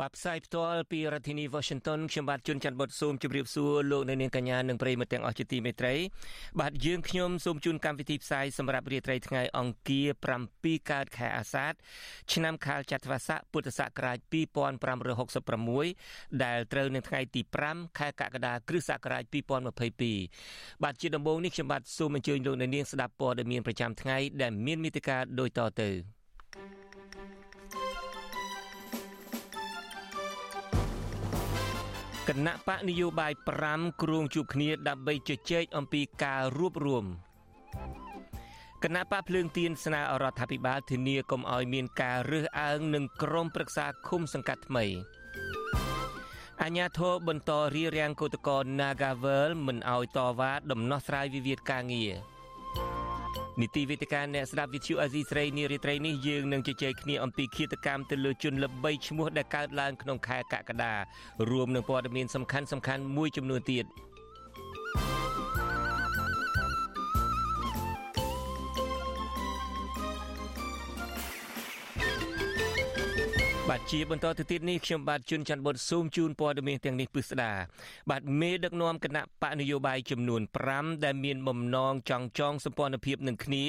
បាទផ្សាយផ្ទាល់ពីរដ្ឋធានី Washington ខ្ញុំបាទជួនច័ន្ទបុតស៊ូមជម្រាបសួរលោកអ្នកនាងកញ្ញានិងប្រិយមិត្តទាំងអស់ជាទីមេត្រី បាទយើងខ្ញុំសូមជូនកម្មវិធីផ្សាយសម្រាប់រាត្រីថ្ងៃអង្គារ7កើតខែអាសាឍឆ្នាំខាលចត្វាស័កពុទ្ធសករាជ2566ដែលត្រូវនៅថ្ងៃទី5ខែកក្កដាគ្រិស្តសករាជ2022បាទជាដំបូងនេះខ្ញុំបាទសូមអញ្ជើញលោកអ្នកនាងស្ដាប់ព័ត៌មានប្រចាំថ្ងៃដែលមានមេត្តាដូចតទៅ គណៈបកនយោបាយ5គ្រងជួបគ្នាដើម្បីជជែកអំពីការរួបរวมគណៈបកភ្លើងទៀនស្នើអរដ្ឋាភិបាលធានាកុំឲ្យមានការរើសអើងនឹងក្រុមប្រឹក្សាឃុំសង្កាត់ថ្មីអញ្ញាធរបន្តរៀបរៀងកោតកោ Nagavel មិនឲ្យតវ៉ាដំណោះស្រាយវិវាទការងារ នីតិវិទ្យាអ្នកស្ដាប់វិទ្យុអាស៊ីស្រីនារីត្រីនេះយើងនឹងជជែកគ្នាអំពីឃាតកម្មទៅលើជនល្បីឈ្មោះដែលកើតឡើងក្នុងខែកក្កដារួមនឹងព័ត៌មានសំខាន់សំខាន់មួយចំនួនទៀត បាទជាបន្តទៅទៀតនេះខ្ញុំបាទជួនច័ន្ទបុតស៊ូមជូនព័ត៌មានទាំងនេះពិស្ដាបាទមេដឹកនាំគណៈបកនយោបាយចំនួន5ដែលមានបំណងចង់ចងសម្ព័ន្ធភាពនឹងគ្នា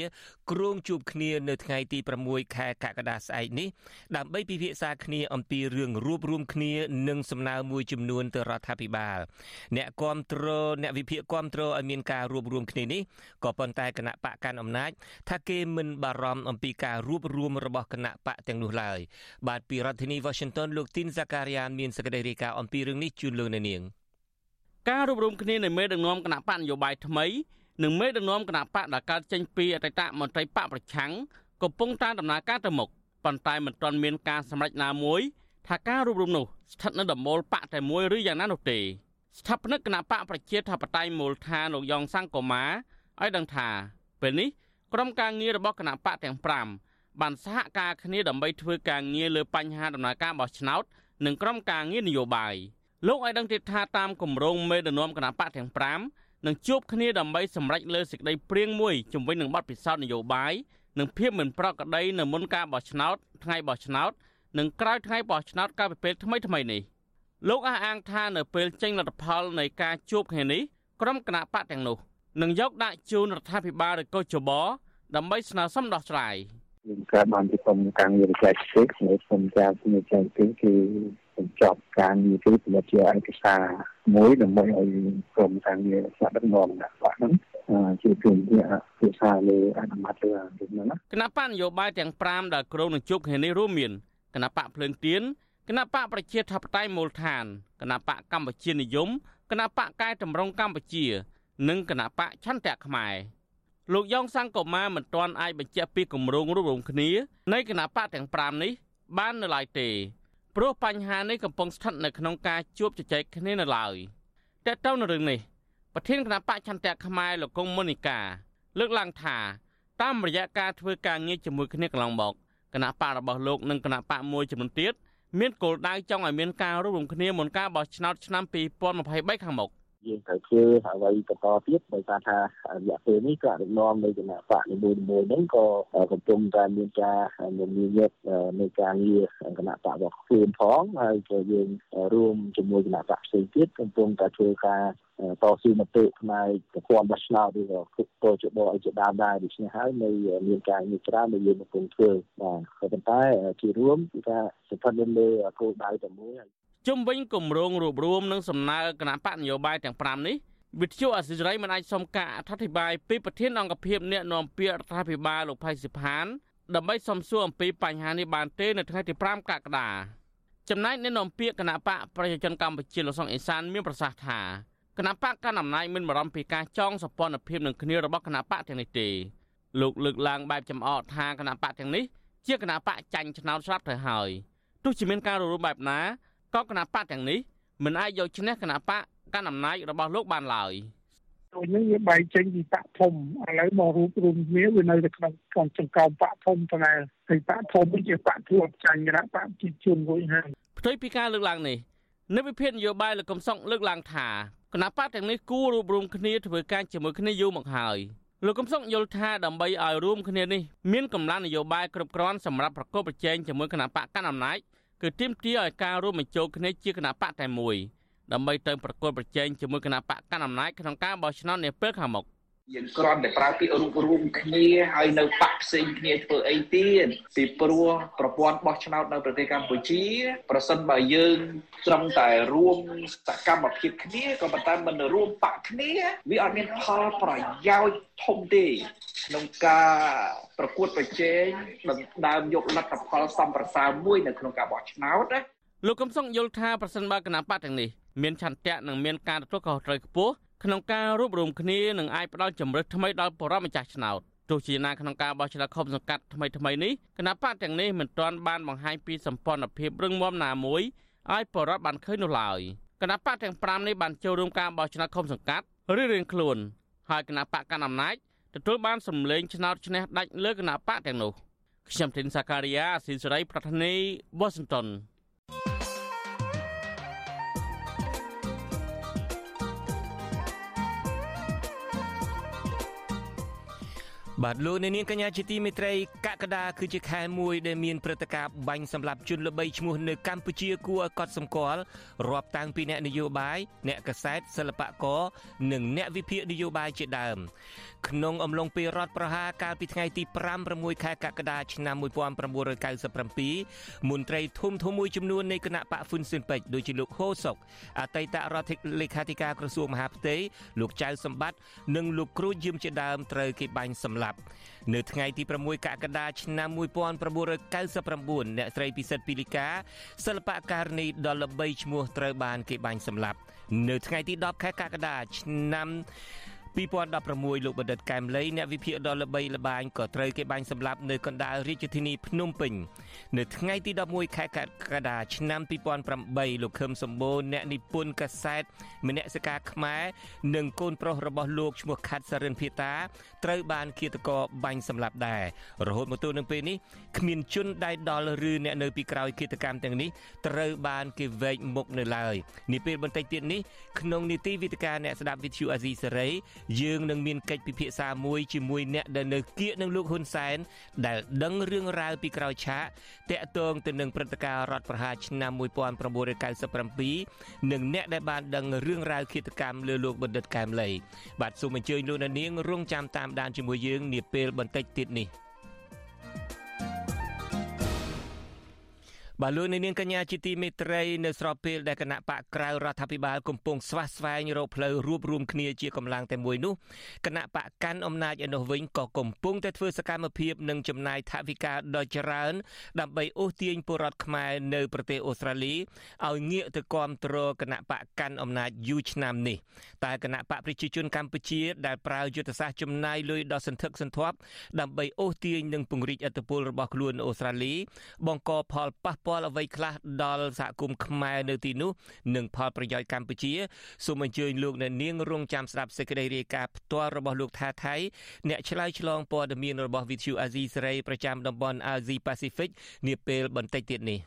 គ្រងជួបគ្នានៅថ្ងៃទី6ខែកក្កដាស្អែកនេះដើម្បីពិភាក្សាគ្នាអំពីរឿងរួបរวมគ្នានិងសំណើមួយចំនួនទៅរដ្ឋាភិបាលអ្នកគាំទ្រអ្នកវិភាគគាំទ្រឲ្យមានការរួបរวมគ្នានេះក៏ប៉ុន្តែគណៈបកកាន់អំណាចថាគេមិនបារម្ភអំពីការរួបរวมរបស់គណៈបកទាំងនោះឡើយបាទពី រដ្ឋធានី Washington លោកទីនសាការីយ៉ានមានសេចក្តីរាយការណ៍អំពីរឿងនេះជូនលោកនៅនាងការរួបរមគ្នានៃមេដឹកនាំគណៈបកនយោបាយថ្មីនិងមេដឹកនាំគណៈបកដែលកើតចេញពីអតីតមន្ត្រីបកប្រឆាំងកំពុងតាមដំណើរការទៅមុខប៉ុន្តែមិនទាន់មានការសម្រេចណាមួយថាការរួបរមនោះស្ថិតនៅដំមូលបកតែមួយឬយ៉ាងណានោះទេស្ថាបនិកគណៈបកប្រជាធិបតេយ្យមូលដ្ឋានលោកយ៉ងសង្គមាឲ្យដឹងថាពេលនេះក្រុមការងាររបស់គណៈបកទាំង5 បានសហការគ្នាដើម្បីធ្វើការងារលើបញ្ហាដំណើរការបោះឆ្នោតនិងក្រុមការងារនយោបាយលោកឲ្យដឹងទៀតថាតាមគម្រោងមេដឹកនាំគណៈបកទាំង5នឹងជួបគ្នាដើម្បីសម្រេចលើសេចក្តីព្រៀងមួយជំវិញនឹងបទពិសោធន៍នយោបាយនិងភាពមិនប្រក្រតីនៅមុនការបោះឆ្នោតថ្ងៃបោះឆ្នោតនិងក្រោយថ្ងៃបោះឆ្នោតកាលពីពេលថ្មីថ្មីនេះលោកអះអាងថានៅពេលចេញលទ្ធផលនៃការជួបគ្នានេះក្រុមគណៈបកទាំងនោះនឹងយកដាក់ជូនរដ្ឋាភិបាលឬក៏ចបដើម្បីស្នើសុំដោះស្រាយ។ យើងកើតបានពីក្រុមការងារវិស័យទេសនៅក្រុមការងារវិស័យទេសគឺបញ្ចប់ការងារគឺផលិតជាឯកសារមួយដើម្បីឲ្យក្រុមការងារស្នាក់ដឹកនាំដាក់បាក់ហ្នឹងជាគំនិតភាសាលើអនុម័តលើហ្នឹងណាគណៈបកនយោបាយទាំង5ដែលក្រុងនឹងជួបគ្នានេះរួមមានគណៈបកភ្លើងទៀនគណៈបកប្រជាធិបតេយ្យមូលដ្ឋានគណៈបកកម្ពុជានិយមគណៈបកកែតម្រង់កម្ពុជា និងគណៈបកឆន្ទៈខ្មែរ លោកយ៉ងសង្គមាមិនទាន់អាចបញ្ជាក់ពីគម្រោងរួមរំគ្នានៃគណៈបកទាំង5នេះបាននៅឡើយទេព្រោះបញ្ហានេះកំពុងស្ថិតនៅក្នុងការជួបជជែកគ្នានៅឡើយតើតើនៅរឿងនេះប្រធានគណៈបកឆន្ទៈខ្មែរលោកកុងមុនីកាលើកឡើងថាតាមរយៈការធ្វើការងារជាមួយគ្នាកន្លងមកគណៈបករបស់លោកនិងគណៈបកមួយចំនួនទៀតមានគោលដៅចង់ឲ្យមានការរួមរំគ្នាមុនការបោះឆ្នោតឆ្នាំ2023ខាងមុខ។ យើងត្រូវធ្វើអ្វីបន្តទៀតដោយសារថារយៈពេលនេះក៏ដឹកនាំនៃគណៈបកនីមួយៗហ្នឹងក៏កំពុងតែមានការមានញាតនៃការងារគណៈបករបស់ខ្លួនផងហើយក៏យើងរួមជាមួយគណៈបកផ្សេងទៀតកំពុងតែធ្វើការតស៊ូមតិផ្នែកប្រព័ន្ធបោះឆ្នោតឬក៏គុកតជបអីជាដើមដែរដូច្នេះហើយនៅមានការងារច្រើនដែលយើងកំពុងធ្វើបាទក៏ប៉ុន្តែជារួមគឺថាស្ថិតនៅលើគោលដៅតែមួយហើយ ជុំវិញគម្រោងរួបរวมនិងសំណើគណៈបកនយោបាយទាំង5នេះវិទ្យុអសិរ័យមិនអាចសុំការអធិប្បាយពីប្រធានអង្គភិបអ្នកនាំពាក្យរដ្ឋាភិបាលលោកផៃសិផានដើម្បីសំសួរអំពីបញ្ហានេះបានទេនៅថ្ងៃទី5កក្កដាចំណែកអ្នកនាំពាក្យគណៈបកប្រជាជនកម្ពុជាលោកសុងអេសានមានប្រសាសន៍ថាគណៈបកកណ្ដាលអំណាចមានបារម្ភពីការចងសម្ព័ន្ធភាពនឹងគ្នារបស់គណៈបកទាំងនេះទេលោកលើកឡើងបែបចំអកថាគណៈបកទាំងនេះជាគណៈបកចាញ់ឆ្នោតស្រាប់ទៅហើយទោះជាមានការរំលោភបែបណា ក៏គណៈបកទាំងនេះមិនអាចយកឈ្នះគណៈបកកាន់អំណាចរបស់លោកបានឡើយដូចនេះវាបែកចេញពីបកធំឥឡូវមករូបរួមគ្នាវានៅតែក្នុងក្នុងចង្កោមបកធំប៉ុណ្ណាហើយបកធំនេះជាបកធួបចាញ់គណៈបកជីវជនរួចហើយផ្ទុយពីការលើកឡើងនេះនៅវិភាគនយោបាយលោកកំសុងលើកឡើងថាគណៈបកទាំងនេះគួររួបរวมគ្នាធ្វើការជាមួយគ្នាយូរមកហើយលោកកំសុងយល់ថាដើម្បីឲ្យរួមគ្នានេះមានកម្លាំងនយោបាយគ្រប់គ្រាន់សម្រាប់ប្រកបប្រជែងជាមួយគណៈបកកណ្ដាលអំណាច គឺទាមទារឲ្យការរួមបញ្ចូលគ្នាជាគណៈបកតែមួយដើម្បីទៅប្រកួតប្រជែងជាមួយគណៈបកកាន់អំណាចក្នុងការបោះឆ្នោតនាពេលខាងមុខ យើងគ្រាន់តែប្រើពាក្យរួមរួមគ្នាហើយនៅបាក់ផ្សេងគ្នាធ្វើអីទៀតពីព្រោះប្រព័ន្ធបោះឆ្នោតនៅប្រទេសកម្ពុជា ប្រសិនបើយើងត្រឹមតែរួមសកម្មភាពគ្នាក៏ប៉ុន្តែមិនរួមបាក់គ្នាវាអត់មានផលប្រយោជន៍ធំទេក្នុងការប្រកួតប្រជែងដណ្ដើមយកលទ្ធផលសំប្រសើរមួយនៅក្នុងការបោះឆ្នោតណាលោកកំសុងយល់ថាប្រសិនបើគណៈបកទាំងនេះមានឆន្ទៈនិងមានការទទួលខុសត្រូវខ្ពស់ ក្នុងការរួបរวมគ្នានឹងអាចផ្ដល់ជំរឿនថ្មីដល់បរិបម្ចាស់ឆ្នោតទោះជាណាក្នុងការបោះឆ្នោតខុបសង្កាត់ថ្មីថ្មីនេះគណៈបកទាំងនេះមិនទាន់បានបង្ហាញពីសម្ព័ន្ធភាពរឹងមាំណាមួយឲ្យបរិបបានឃើញនោះឡើយគណៈបកទាំង5នេះបានចូលរួមការបោះឆ្នោតខុបសង្កាត់រៀងៗខ្លួនហើយគណៈបកកាន់អំណាចទទួលបានសម្លេងឆ្នោតឈ្នះដាច់លើគណៈបកទាំងនោះខ្ញុំធីនសាការីយ៉ាស៊ីសេរីប្រធានីវ៉ាស៊ីនតោន បាទលោកអ្នកនាងកញ្ញាជាទីមេត្រីកក្កដាគឺជាខែមួយដែលមានព្រឹត្តិការណ៍បាញ់សម្លាប់ជនល្បីឈ្មោះនៅកម្ពុជាគួរឲ្យកត់សម្គាល់រាប់តាំងពីអ្នកនយោបាយអ្នកកសែតសិល្បករនិងអ្នកវិភាគនយោបាយជាដើមក្នុងអំឡុងពេលរដ្ឋប្រហារកាលពីថ្ងៃទី5-6ខែកក្កដាឆ្នាំ1997មន្ត្រីធំធំមួយចំនួននៃគណៈបកហ្វុនស៊ិនពេជ្រដូចជាលោកហូសុកអតីតរដ្ឋលេខាធិការក្រសួងមហាផ្ទៃលោកចៅសម្បត្តិនិងលោកគ្រូយឹមជាដើមត្រូវគេបាញ់សម្លាប់នៅថ្ងៃទី6កក្កដាឆ្នាំ1999អ្នកស្រីពិសិដ្ឋពីលីកាសិល្បករនីដ៏ល្បីឈ្មោះត្រូវបានគេបាញ់សម្លាប់ នៅថ្ងៃទី10ខែកក្កដាឆ្នាំ 2016លោកបណ្ឌិតកែមលីអ្នកវិភាគដ៏ល្បីល្បាញក៏ត្រូវគេបាញ់សម្លាប់នៅកណ្ដាលរាជធានីភ្នំពេញនៅថ្ងៃទី11ខែកក្កដាឆ្នាំ2008លោកខឹមសម្បូរអ្នកនិពន្ធកាសែតមនសិការខ្មែរនិងកូនប្រុសរបស់លោកឈ្មោះខាត់សរិនភីតាត្រូវបានឃាតករបាញ់សម្លាប់ដែររហូតមកទល់នឹងពេលនេះគ្មានជនដៃដល់ឬអ្នកនៅពីក្រោយឃាតកម្មទាំងនេះត្រូវបានគេវែកមុខនៅឡើយនេះពេលបន្តិចទៀតនេះក្នុងនីតិវិទ្យាអ្នកស្ដាប់វិទ្យុអាស៊ីសេរីយើងនឹងមានកិច្ចពិភាក្សាមួយជាមួយអ្នកដែលនៅគៀកនឹងលោកហ៊ុនសែនដែលដឹងរឿងរ៉ាវពីក្រោយឆាកតាក់ទងទៅនឹងព្រឹត្តិការណ៍រដ្ឋប្រហារឆ្នាំ1997និងអ្នកដែលបានដឹងរឿងរ៉ាវឃាតកម្មលើលោកបណ្ឌិតកែមលីបាទសូមអញ្ជើញលោកនាងរងចាំតាមដានជាមួយយើងនាពេលបន្តិចទៀតនេះ។ បាទលោកនាងកញ្ញាជាទីមេត្រីនៅស្របពេលដែលគណៈបកក្រៅរដ្ឋាភិបាលកំពុងស្វាស្វែងរកផ្លូវរួបរวมគ្នាជាកម្លាំងតែមួយនោះគណៈបកកាន់អំណាចឯនោះវិញក៏កំពុងតែធ្វើសកម្មភាពនិងចំណាយថវិកាដ៏ច្រើន ដើម្បីអូសទាញពលរដ្ឋខ្មែរនៅប្រទេសអូស្ត្រាលីឲ្យងាកទៅគាំទ្រគណៈបកកាន់អំណាចយូរឆ្នាំនេះតែគណៈបកប្រជាជនកម្ពុជាដែលប្រើយុទ្ធសាស្ត្រចំណាយលុយដ៏សន្ធឹកសន្ធាប់ដើម្បីអូសទាញនិងពង្រីកអធិបុលរបស់ខ្លួនអូស្ត្រាលីបង្កផលប៉ះពាល់អ្វីខ្លះដល់សហគមន៍ខ្មែរនៅទីនោះនិងផលប្រយោជន៍កម្ពុជាសូមអញ្ជើញលោកអ្នកនាងរងចាំស្ដាប់សេចក្តីរាយការណ៍ផ្ទាល់របស់លោកថាថៃអ្នកឆ្លើយឆ្លងព័ត៌មានរបស់ VTV អាស៊ីសេរីប្រចាំតំបន់ Asia Pacific នាពេលបន្តិចទៀតនេះ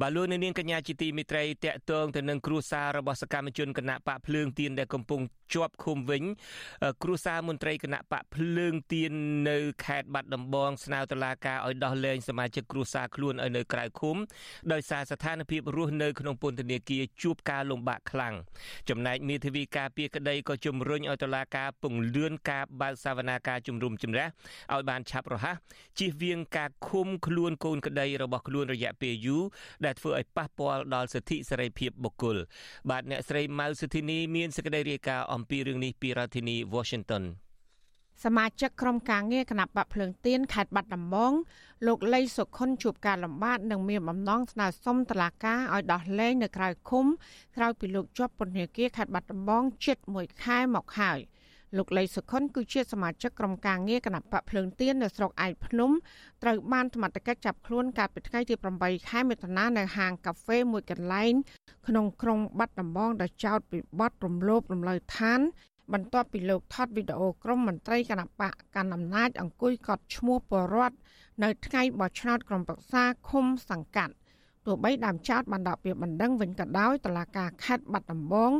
បាទលោកនាងកញ្ញាជាទីមេត្រីតកតងទៅនឹងគ្រួសាររបស់សកម្មជនគណៈបកភ្លើងទៀនដែលកំពុងជាប់ឃុំវិញ គ្រួសារមន្ត្រីគណៈបកភ្លើងទៀននៅខេត្តបាត់ដំបងស្នើតុលាការឲ្យដោះលែងសមាជិកគ្រួសារខ្លួនឲ្យនៅក្រៅឃុំដោយសារស្ថានភាពរស់នៅក្នុងពន្ធនាគារជួបការលំបាកខ្លាំងចំណែកមេធាវីការពារក្តីក៏ជំរុញឲ្យតុលាការពង្លឿនការបើកសវនាការជំរុំជម្រះឲ្យបានឆាប់រហ័សជៀសវាងការឃុំខ្លួនកូនក្តីរបស់ខ្លួនរយៈពេលយូរដែលធ្វើឲ្យប៉ះពាល់ដល់សិទ្ធិសេរីភាពបុគ្គលបាទអ្នកស្រីម៉ៅសុធីនីមានសេចក្តីរាយការណ៍អំពីរឿងនេះពីរដ្ឋធានី Washington សមាជិកក្រុមការងារគណៈបកភ្លើងទៀនខេត្តបាត់ដំបងលោកលីសុខុនជួបការលំបាកនិងមានបំណងស្នើសុំតុលាការឲ្យដោះលែងនៅក្រៅឃុំក្រោយពីលោកជាប់ពន្ធនាគារខេត្តបាត់ដំបងជិត1ខែមកហើយ លោកលីសុខុនគឺជាសមាជិកក្រុមការងារគណៈបកភ្លើងទៀននៅស្រុកឯកភ្នំត្រូវបានសមត្ថកិច្ចចាប់ខ្លួនកាលពីថ្ងៃទី8ខែមិថុនានៅហាងកាហ្វេមួយកន្លែងក្នុងក្រុងបាត់ដំបងដែលចោទពីបទរំលោភរំលើយឋាន បន្ទាប់ពីលោកថតវីដេអូក្រុមមន្ត្រីគណៈបកកាន់អំណាចអង្គុយកត់ឈ្មោះបរដ្ឋនៅថ្ងៃបោះឆ្នោតក្រុមប្រឹក្សាឃុំសង្កាត់ ទោះបីដើមចោតបានដាក់ពាក្យបណ្ដឹងវិញក៏ដោយតឡាការខេត្តបាត់ដំបង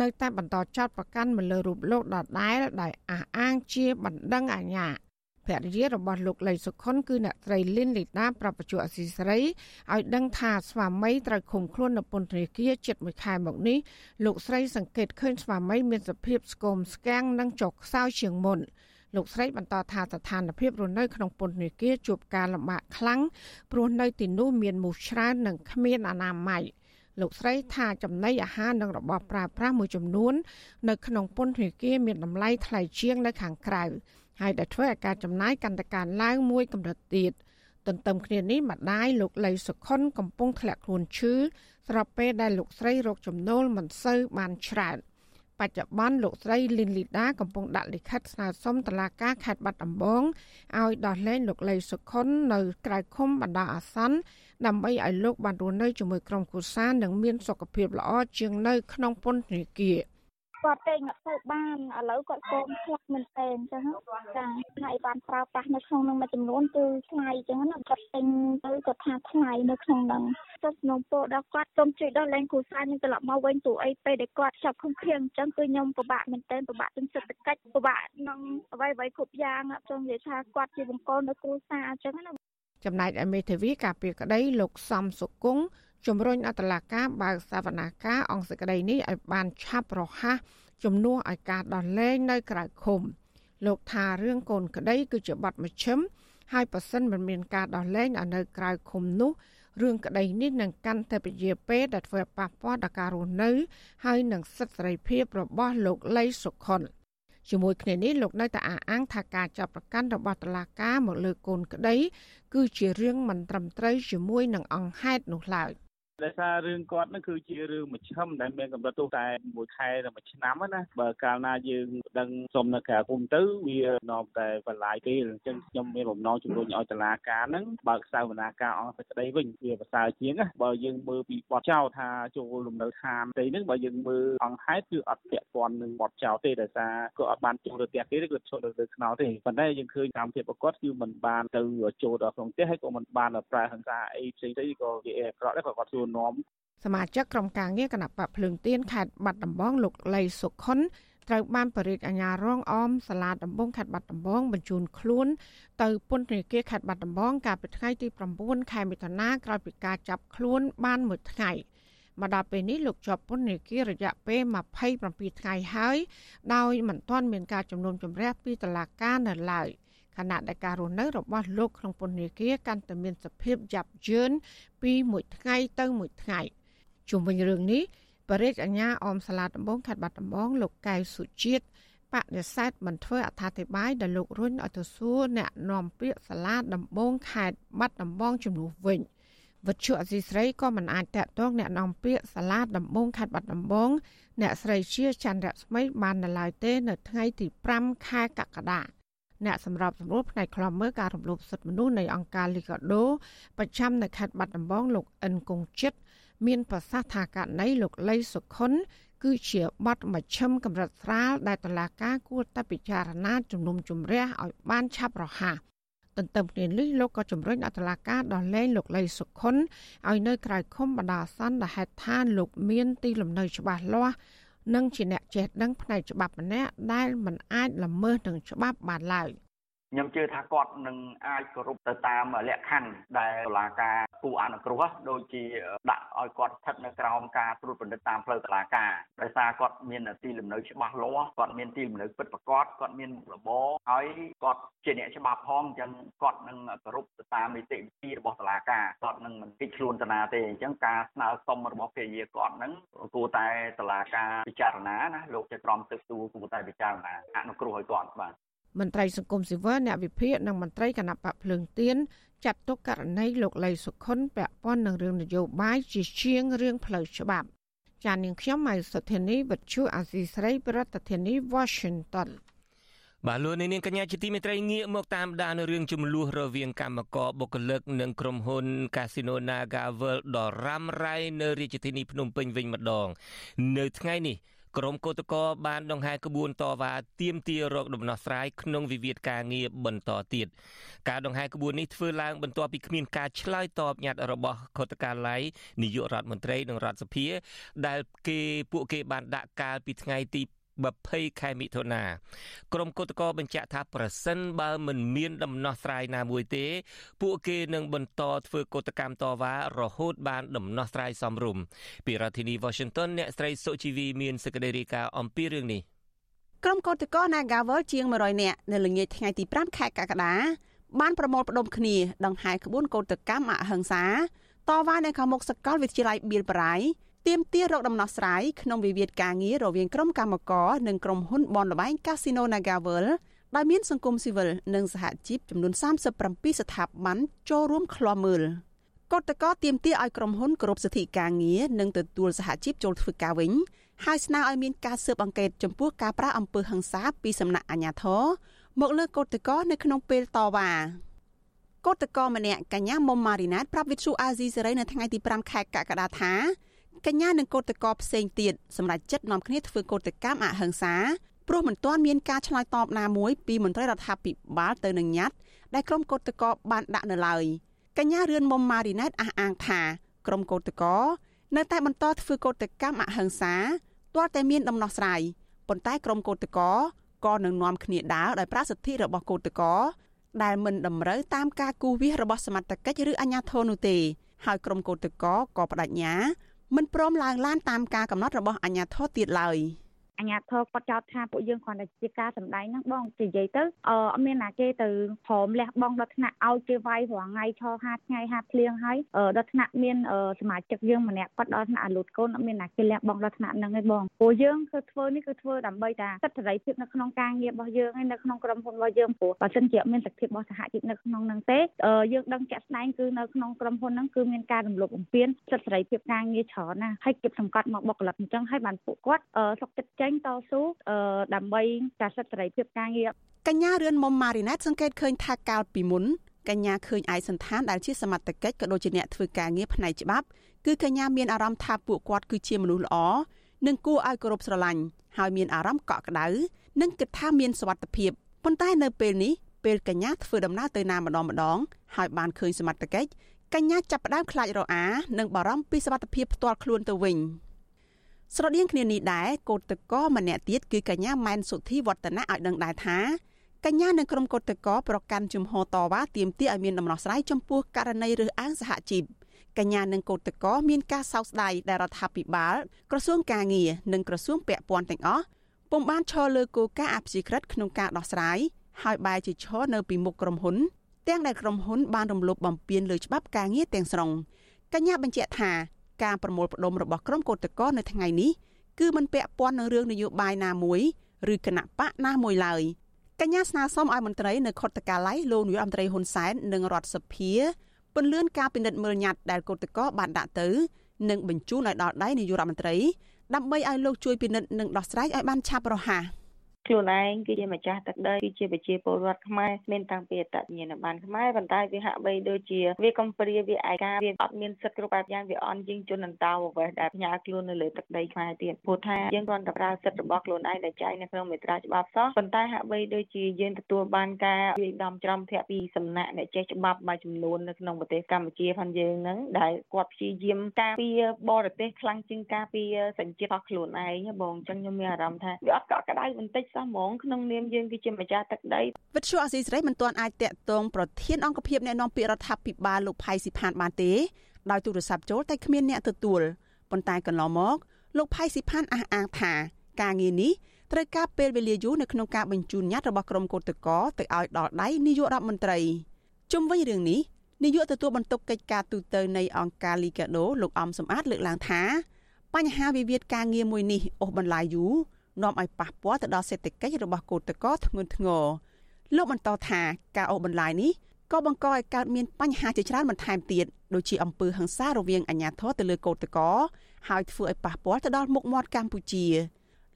នៅតែបន្តចោតប្រកាន់មកលើរូបលោកដដែលដោយអះអាងជាបណ្ដឹងអាញាភរិយារបស់លោកលីសុខុនគឺអ្នកស្រីលីនលីតាប្រពន្ធអសីស្រីឲ្យដឹងថាស្វាមីត្រូវឃុំខ្លួននៅពន្ធនាគារជិតមួយខែមកនេះលោកស្រីសង្កេតឃើញស្វាមីមានសភាពស្គមស្គាំងនិងចុកខ្សោយជាងមុន លោកស្រីបន្តថាស្ថានភាពរស់នៅក្នុងពន្ធនាគារជួបការលំបាកខ្លាំងព្រោះនៅទីនោះមានមូសច្រើននិងគ្មានអនាម័យលោកស្រីថាចំណីអាហារនិងរបស់ប្រើប្រាស់មួយចំនួន នៅក្នុងពន្ធនាគារមានតម្លៃថ្លៃជាងនៅខាងក្រៅហើយដែលធ្វើឲ្យការចំណាយកាន់តែកើនឡើងមួយកម្រិតទៀតទន្ទឹមគ្នានេះម្ដាយលោកលីសុខុនកំពុងធ្លាក់ខ្លួនឈឺស្របពេលដែលលោកស្រីរកចំណូលមិនសូវបានច្រើន បច្ចុប្បន្នលោកស្រីលីនលីដាកំពុងដាក់លិខិតស្នើសុំតុលាការខេត្តបាត់ដំបងឲ្យដោះលែងលោកលីសុខុននៅក្រៅឃុំបណ្ដោះអាសន្នដើម្បីឲ្យលោកបានរស់នៅជាមួយក្រុមគ្រួសារនិងមានសុខភាពល្អជាងនៅក្នុងពន្ធនាគារ គាត់ពេងអត់ទៅបានឥឡូវគាត់កូនខ្លាក់មែនតើអញ្ចឹងចាថ្ងៃបានប្រើប្រាស់នៅក្នុងនឹងមួយចំនួនគឺថ្លៃអញ្ចឹងណាគាត់ពេញទៅគាត់ថាថ្លៃនៅក្នុងនឹងទៅក្នុងពោដល់គាត់សូមជួយដល់លែងគ្រូសាស្ត្រនឹងត្រឡប់មកវិញព្រោះអីពេលដែលគាត់ចាប់ខំខៀងអញ្ចឹងគឺខ្ញុំពិបាកមែនតើពិបាកទាំងសេដ្ឋកិច្ចពិបាកក្នុងអ្វីអ្វីគ្រប់យ៉ាងអត់ចង់និយាយថាគាត់ជាបង្គោលនៅគ្រូសាស្ត្រអញ្ចឹងណាចំណែកអមេធាវីការពីក្តីលោកសំសុគង្គ ជំរុញអតឡាការបើកសវនាការអង្គសក្តីនេះឲ្យបានឆាប់រហ័សជំនួសឲ្យការដោះលែងនៅក្រៅឃុំលោកថារឿងកូនក្តីគឺជាបាត់មជ្ឈិមហើយប៉ះសិនមិនមានការដោះលែងឲ្យនៅក្រៅឃុំនោះរឿងក្តីនេះនឹងកាន់តែពជាពេលដែលធ្វើប៉ះពាល់ដល់ការរស់នៅ ហើយនឹងសិទ្ធិសេរីភាពរបស់លោកលីសុខុនជាមួយគ្នានេះលោកនៅតែអះអាងថាការចាប់ប្រកាន់របស់តុលាការមកលើកូនក្តី គឺជារឿងមិនត្រឹមត្រូវជាមួយនឹងអង្គហេតុនោះឡើយ។ ដោយសាររឿងគាត់នឹងគឺជារឿងមជ្ឈិមដែលមានកម្រិតទោសតែមួយខែដល់មួយឆ្នាំណាបើកាលណាយើងដឹងសុំនៅក្រៅគុំទៅវានាំតែបន្លាយពេលអញ្ចឹងខ្ញុំមានបំណងជំរុញឲ្យតុលាការហ្នឹងបើកសវនាការអង្គសេចក្តីវិញវាប្រសើរជាងណាបើយើងមើលពីបទចោទថាចូលលំនៅឋានទីហ្នឹងបើយើងមើលអង្គហេតុគឺអត់ពាក់ព័ន្ធនឹងបទចោទទេដោយសារគាត់អត់បានចូលទៅផ្ទះគេទេគាត់ចូលទៅខ្នល់ទេប៉ុន្តែយើងឃើញកម្មភាពរបស់គាត់គឺមិនបានទៅចូលដល់ក្នុងផ្ទះហើយក៏មិនបានប្រើហិង្សាអីផ្សេងៗក៏វាអាក្រក់ដែរក៏គាត់សួរនាំសមាជិកក្រុមការងារគណៈបកភ្លើងទៀនខេត្តបាត់ដំបងលោកលីសុខុនត្រូវបានបរិយាអាជ្ញារងអមសាលាដំបងខេត្តបាត់ដំបងបញ្ជូនខ្លួន ទៅពន្ធនាគារខេត្តបាត់ដំបងកាលពីថ្ងៃទី9ខែមិថុនាក្រោយពីការចាប់ខ្លួនបានមួយថ្ងៃមកដល់ពេលនេះលោកជាប់ពន្ធនាគាររយៈពេល27ថ្ងៃហើយដោយមិនទាន់មានការជំនុំជម្រះពីតុលាការនៅឡើយ។ ខណៈដែលការរស់នៅរបស់លោកក្នុងពន្ធនាគារកាន់តែមានសភាពយ៉ាប់យ៉ឺនពីមួយថ្ងៃទៅមួយថ្ងៃជុំវិញរឿងនេះបរិយាអាញាអមសាលាដំបងខេត្តបាត់ដំបងលោកកៅសុជាតិបដិសេធមិនធ្វើអត្ថាធិប្បាយដល់លោករុញឲ្យទៅសួរអ្នកនាំពាក្យសាលាដំបងខេត្តបាត់ដំបងជំនួសវិញវិទ្យុអសីស្រីក៏មិនអាចតាក់ទងអ្នកនាំពាក្យសាលាដំបងខេត្តបាត់ដំបង អ្នកស្រីជាច័ន្ទរស្មីបាននៅឡើយទេ នៅថ្ងៃទី5ខែកក្កដា អ្នកសម្របសម្រួលផ្នែកខ្លំមើលការរំលោភសិទ្ធិមនុស្សនៃអង្គការលីកាដូប្រចាំនៅខេត្តបាត់ដំបងលោកអិនគង្ជិត មានប្រសាសន៍ថាករណីលោកលីសុខុនគឺជាបទមជ្ឈិមកម្រិតស្រាលដែលតឡាការគួរតែពិចារណាជំនុំជម្រះឲ្យបានឆាប់រហ័សទន្ទឹមគ្នានេះលោកក៏ជំរុញអតឡាការដោះលែងលោកលីសុខុនឲ្យនៅក្រៅឃុំបណ្ដោះអាសន្នដែលហេតុថាលោកមានទីលំនៅច្បាស់លាស់ និងជាអ្នកចេះដឹងផ្នែកច្បាប់ម្នាក់ដែលមិនអាចល្មើសនឹងច្បាប់បានឡើយ ខ្ញុំជឿថាគាត់នឹងអាចគោរពទៅតាមលក្ខខណ្ឌដែលតុលាការគូអនុគ្រោះដូចជាដាក់ឲ្យគាត់ស្ថិតនៅក្រោមការត្រួតពិនិត្យតាមផ្លូវតុលាការដោយសារគាត់មានទីលំនៅច្បាស់លាស់គាត់មានទីលំនៅពិតប្រាកដគាត់មានមុខរបរហើយគាត់ជាអ្នកច្បាប់ផងអញ្ចឹងគាត់នឹងគោរពទៅតាមនីតិវិធីរបស់តុលាការគាត់នឹងមិនគិតខ្លួនតាណាទេអញ្ចឹងការស្នើសុំរបស់ភរិយាគាត់នឹងគួរតែតុលាការពិចារណាណាលោកជាក្រុមទឹកទូគួរតែពិចារណាអនុគ្រោះឲ្យគាត់បាទ មន្ត្រីសង្គមស៊ីវិលអ្នកវិភាគនិងមន្ត្រីគណៈបកភ្លើងទៀនចាត់ទុកករណីលោកលីសុខុនពាក់ព័ន្ធនឹងរឿងនយោបាយជាជាងរឿងផ្លូវច្បាប់ចាននាងខ្ញុំម៉ៃសុធានីវិទ្យុអាស៊ីស្រីប្រធានាធិបតី Washington បាទលោកនាងកញ្ញាជាទីមេត្រីងាកមកតាមដានរឿងចំនួនរវាងកម្មករបុគ្គលិកនិងក្រុមហ៊ុន Casino Naga World ដ៏រ៉ាំរ៉ៃនៅរាជធានីភ្នំពេញវិញម្ដង នៅថ្ងៃនេះ ក្រុមកោតក្របានដង្ហែក្បួនតវ៉ាទាមទាររកដំណោះស្រាយក្នុងវិវាទការងារបន្តទៀតការដង្ហែក្បួននេះធ្វើឡើងបន្ទាប់ពីគ្មានការឆ្លើយតបញត្តិរបស់ខុទ្ទកាល័យនាយករដ្ឋមន្ត្រីនិងរដ្ឋសភា ដែលគេពួកគេបានដាក់កាលពីថ្ងៃទី 20ខែមិថុនាក្រមគឧតកោបញ្ជាក់ថាប្រសិនបើមិនមានដំណោះស្រាយណាមួយទេ ពួកគេនឹងបន្តធ្វើកុតកម្មតវ៉ារហូតបានដំណោះស្រាយសមរម្យពីរដ្ឋធានី Washington អ្នកស្រីសុជីវីមានសេចក្តីរាយការណ៍អំពីរឿងនេះក្រុមកោតកោ Nagawal ជាង100នាក់នៅល្ងាចថ្ងៃទី5ខែកក្កដាបានប្រមូលផ្ដុំគ្នាដង្ហែក្បួនកោតកម្មអហិង្សាតវ៉ានៅខាងមុខសាកលវិទ្យាល័យបៀលបរៃ ទាមទាររកដំណោះស្រាយក្នុងវិវាទការងាររវាងក្រុមកម្មករនិងក្រុមហ៊ុនបនលបែង Casino NagaWorld ដែលមានសង្គមស៊ីវិលនិងសហជីពចំនួន37ស្ថាប័នចូលរួមឃ្លាំមើលកតកតទៀមទាឲ្យក្រុមហ៊ុនគោរពសិទ្ធិការងារនិងទទួលសហជីពចូលធ្វើការវិញហើយស្នើឲ្យមានការស៊ើបអង្កេតចំពោះការប្រាអំពើហិង្សាពីសំណាក់អាជ្ញាធរមកលើកតកតនៅក្នុងពេលតវ៉ាកតកម្នាក់កញ្ញាមុំម៉ារីណាតប្រាប់វិទ្យុអាស៊ីសេរីនៅថ្ងៃទី5ខែកក្កដាថា កញ្ញានិងកោតក្រផ្សេងទៀតសម្រាប់ចិត្តនាំគ្នាធ្វើកោតកម្មអហិង្សាព្រោះមិនទាន់មានការឆ្លើយតបណាមួយពីមន្ត្រីរដ្ឋាភិបាលទៅនឹងញត្តិដែលក្រុមកោតក្របានដាក់នៅឡើយកញ្ញារឿនមុំម៉ារីណែតអះអាងថាក្រុមកោតក្រនៅតែបន្តធ្វើកោតកម្មអហិង្សាទាល់តែមានដំណោះស្រាយប៉ុន្តែក្រុមកោតក្រក៏នឹងនាំគ្នាដើរដោយប្រាសិទ្ធិរបស់កោតក្រដែលមិនតម្រូវតាមការគូសវាសរបស់សមត្ថកិច្ចឬអាជ្ញាធរនោះទេហើយក្រុមកោតក្រក៏បដិញ្ញា មិនព្រមឡើងឡានតាមការកំណត់របស់អាជ្ញាធរទៀតឡើយ អញ្ញាធរគាត់ចោទថាពួកយើងគ្រាន់តែជាការសម្ដែងហ្នឹងបងនិយាយទៅអឺអត់មានណាគេទៅព្រមលះបងដល់ថ្នាក់ឲ្យគេវាយរាល់ថ្ងៃឈរហាថ្ងៃហាភ្លៀងហើយដល់ថ្នាក់មានសមាជិកយើងម្នាក់គាត់ដល់ថ្នាក់អាលូតកូនអត់មានណាគេលះបងដល់ថ្នាក់ហ្នឹងឯងបងពួកយើងគឺធ្វើនេះគឺធ្វើដើម្បីតាសិទ្ធិសេរីភាពនៅក្នុងការងាររបស់យើងឯនៅក្នុងក្រុមហ៊ុនរបស់យើងព្រោះបើសិនជាអត់មានសិទ្ធិរបស់សហជីពនៅក្នុងហ្នឹងទេយើងដឹងជាក់ស្ដែងគឺនៅក្នុងក្រុមហ៊ុនហ្នឹងគឺមានការរំលោភបំពានសិទ្ធិសេរីភាពការងារច្រើនណាស់ហើយគិតសង្កត់មកបុគ្គលិកអញ្ចឹងហើយបានពួកគាត់សុកចិត្តចេញតស៊ូដើម្បីការសិទ្ធិសេរីភាពការងារកញ្ញារឿនមុំម៉ារីណែតសង្កេតឃើញថាកាលពីមុនកញ្ញាឃើញឯកសន្តានដែលជាសមត្ថកិច្ចក៏ដូចជាអ្នកធ្វើការងារផ្នែកច្បាប់គឺកញ្ញាមានអារម្មណ៍ថាពួកគាត់គឺជាមនុស្សល្អនិងគួរឲ្យគោរពស្រឡាញ់ហើយមានអារម្មណ៍កក់ក្ដៅនិងគិតថាមានសុវត្ថិភាពប៉ុន្តែនៅពេលនេះពេលកញ្ញាធ្វើដំណើរទៅណាម្ដងម្ដងហើយបានឃើញសមត្ថកិច្ចកញ្ញាចាប់ផ្ដើមខ្លាចរអានិងបារម្ភពីសុវត្ថិភាពផ្ទាល់ខ្លួនទៅវិញ។ ស្រដៀងគ្នានេះដែរកោតតកម្នាក់ទៀតគឺកញ្ញាម៉ែនសុធីវឌ្ឍនៈឲ្យដឹងដែរថាកញ្ញានិងក្រុមកោតតកប្រកាន់ជំហរតវ៉ាទាមទារឲ្យមានដំណោះស្រាយចំពោះករណីរើសអើងសហជីពកញ្ញានិងកោតតកមានការសោកស្ដាយដែលរដ្ឋាភិបាលក្រសួងកាងារនិងក្រសួងពាក់ព័ន្ធទាំងអស់ពុំបានឈរលើគោលការណ៍អព្យាក្រឹតក្នុងការដោះស្រាយហើយបែរជាឈរនៅពីមុខក្រុមហ៊ុន ទាំងដែលក្រុមហ៊ុនបានរំលោភបំពានលើច្បាប់ការងារទាំងស្រុងកញ្ញាបញ្ជាក់ថា ការប្រមូលផ្ដុំរបស់ក្រុមកោតក្រនៅថ្ងៃនេះគឺមិនពាក់ព័ន្ធនឹងរឿងនយោបាយណាមួយឬគណៈបកណាមួយឡើយកញ្ញាស្នើសុំឲ្យមន្ត្រីនៅខុទ្ទកាល័យលោកនាយរដ្ឋមន្ត្រីហ៊ុនសែននិងរដ្ឋសភាពន្លឿនការពិនិត្យមើលញត្តិដែលកោតក្របានដាក់ទៅនិងបញ្ជូនឲ្យដល់ដៃនាយករដ្ឋមន្ត្រីដើម្បីឲ្យលោកជួយពិនិត្យនិងដោះស្រាយឲ្យបានឆាប់រហ័ស។ ខ្លួនឯងគឺជាម្ចាស់ទឹកដីគឺជាប្រជាពលរដ្ឋខ្មែរមានតាំងពីអត្តញ្ញាណប័ណ្ណខ្មែរប៉ុន្តែវាហាក់បីដូចជាវាកំព្រាវាឯកាវាអត់មានសិទ្ធិគ្រប់បែបយ៉ាងវាអន់ជាងជនអន្តោប្រវេសន៍ដែលផ្ញើខ្លួននៅលើទឹកដីខ្មែរទៀតព្រោះថាយើងគ្រាន់តែប្រើសិទ្ធិរបស់ខ្លួនឯងដែលចែងនៅក្នុងមេត្រាច្បាប់សោះប៉ុន្តែហាក់បីដូចជាយើងទទួលបានការវាយដំច្រំធាក់ពីសំណាក់អ្នកចេះច្បាប់មួយចំនួននៅក្នុងប្រទេសកម្ពុជាផងយើងហ្នឹងដែលគាត់ព្យាយាមការពារបរទេសខ្លាំងជាងការពារសញ្ជាតិរបស់ខ្លួនឯងបងអញ្ចឹងខ្ញុំមានអារម្មណ៍ថាវាអត់កក់ក្ដៅបន្តិចសោះហ្មងក្នុងនាមយើងគឺជាម្ចាស់ទឹកដីវិទ្យុអសីសេរីមិនទាន់អាចតាក់ទងប្រធានអង្គភិបអ្នកនាំពាក្យរដ្ឋាភិបាលលោកផៃស៊ីផានបានទេដោយទូរស័ព្ទចូលតែគ្មានអ្នកទទួលប៉ុន្តែកន្លងមកលោកផៃស៊ីផានអះអាងថាការងារនេះត្រូវការពេលវេលាយូរនៅក្នុងការបញ្ជូនញត្តិរបស់ក្រុមកោតក្រទៅឲ្យដល់ដៃនាយករដ្ឋមន្ត្រីជុំវិញរឿងនេះនាយកទទួលបន្ទុកកិច្ចការទូតទៅនៃអង្គការ Liga do លោកអំសំអាតលើកឡើងថាបញ្ហាវិវាទការងារមួយនេះអូសបន្លាយយូរ នាំឲ្យប៉ះពាល់ទៅដល់សេដ្ឋកិច្ចរបស់កូតកោធ្ងន់ធ្ងរលោកបន្តថាការអូសបន្លាយនេះក៏បង្កឲ្យកើតមានបញ្ហាជាច្រើនបន្ថែមទៀតដូចជាអំពើហិង្សារវាងអាជ្ញាធរទៅលើកូតកោហើយធ្វើឲ្យប៉ះពាល់ទៅដល់មុខមាត់កម្ពុជា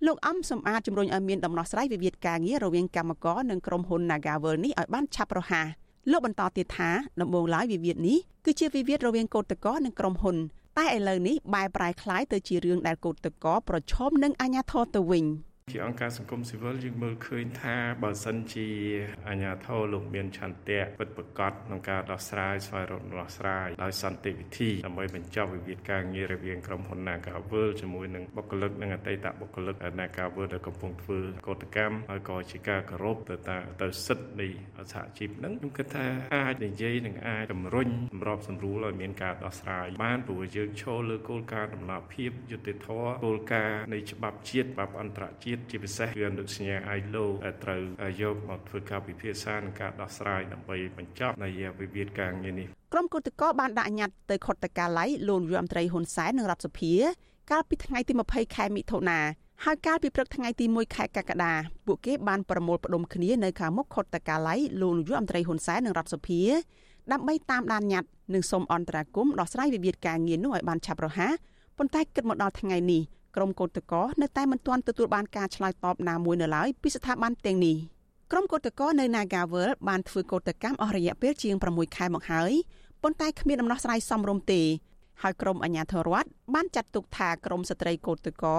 លោកអំសំអាតជំរុញឲ្យមានដំណោះស្រាយវិវាទការងាររវាងកម្មករនិងក្រុមហ៊ុន Nagavel នេះឲ្យបានឆាប់រហ័សលោកបន្តទៀតថាដំបូងឡើយវិវាទនេះគឺជាវិវាទរវាងកោតតកនិងក្រុមហ៊ុន តែឥឡូវនេះបែរប្រែคล้ายទៅជារឿងដែលកោតតកប្រឈមនឹងអាញាធរទៅវិញ។ ជាអង្គការសង្គមស៊ីវិលយើងមើលឃើញថាបើសិនជាអាជ្ញាធរលោកមានឆន្ទៈពិតប្រាកដក្នុងការដោះស្រាយស្វែងរកដំណោះស្រាយដោយសន្តិវិធីដើម្បីបញ្ចប់វិវាទការងាររវាងក្រុមហ៊ុន Nagavel ជាមួយនឹងបុគ្គលិកនិងអតីតបុគ្គលិក Nagavel ដែលកំពុងធ្វើកោតកម្មហើយក៏ជាការគោរពទៅតាមទៅសិទ្ធិនៃសហជីពហ្នឹងខ្ញុំគិតថាអាចនិយាយនិងអាចជំរុញសម្របសម្រួលឲ្យមានការដោះស្រាយបានព្រោះយើងឈលលើគោលការណ៍ដំណាភាពយុត្តិធម៌គោលការណ៍នៃច្បាប់ជាតិច្បាប់អន្តរជាតិជាតិជាពិសេសគឺអនុសញ្ញា ILO ដែលត្រូវយកមកធ្វើការពិភាក្សានិងការដោះស្រាយដើម្បីបញ្ចប់នៃវិវាទការងារនេះក្រុមគឧតកោបានដាក់ញត្តិទៅខុទ្ទកាល័យលោកយមត្រីហ៊ុនសែននិងរដ្ឋសភា កាលពីថ្ងៃទី20ខែមិថុនាហើយកាលពីព្រឹកថ្ងៃទី1ខែកក្កដាពួកគេបានប្រមូលផ្ដុំគ្នានៅខាងមុខខុទ្ទកាល័យលោកនាយករដ្ឋមន្ត្រីហ៊ុនសែននិងរដ្ឋសភា ដើម្បីតាមដានញត្តិនិងសូមអន្តរាគមន៍ដោះស្រាយវិវាទការងារនោះឲ្យបានឆាប់រហ័សប៉ុន្តែគិតមកដល់ថ្ងៃនេះ ក្រុមកោតក្រនៅតែមិនទាន់ទទួលបានការឆ្លើយតបណាមួយនៅឡើយពីស្ថាប័នទាំងនេះក្រុមកោតក្រនៅ Nagavel បានធ្វើកោតកម្មអស់រយៈពេលជាង6ខែមកហើយប៉ុន្តែគ្មានដំណោះស្រាយសមរម្យទេហើយក្រុមអាជ្ញាធររដ្ឋបានចាត់ទុកថាក្រុមស្ត្រីកោតក្រ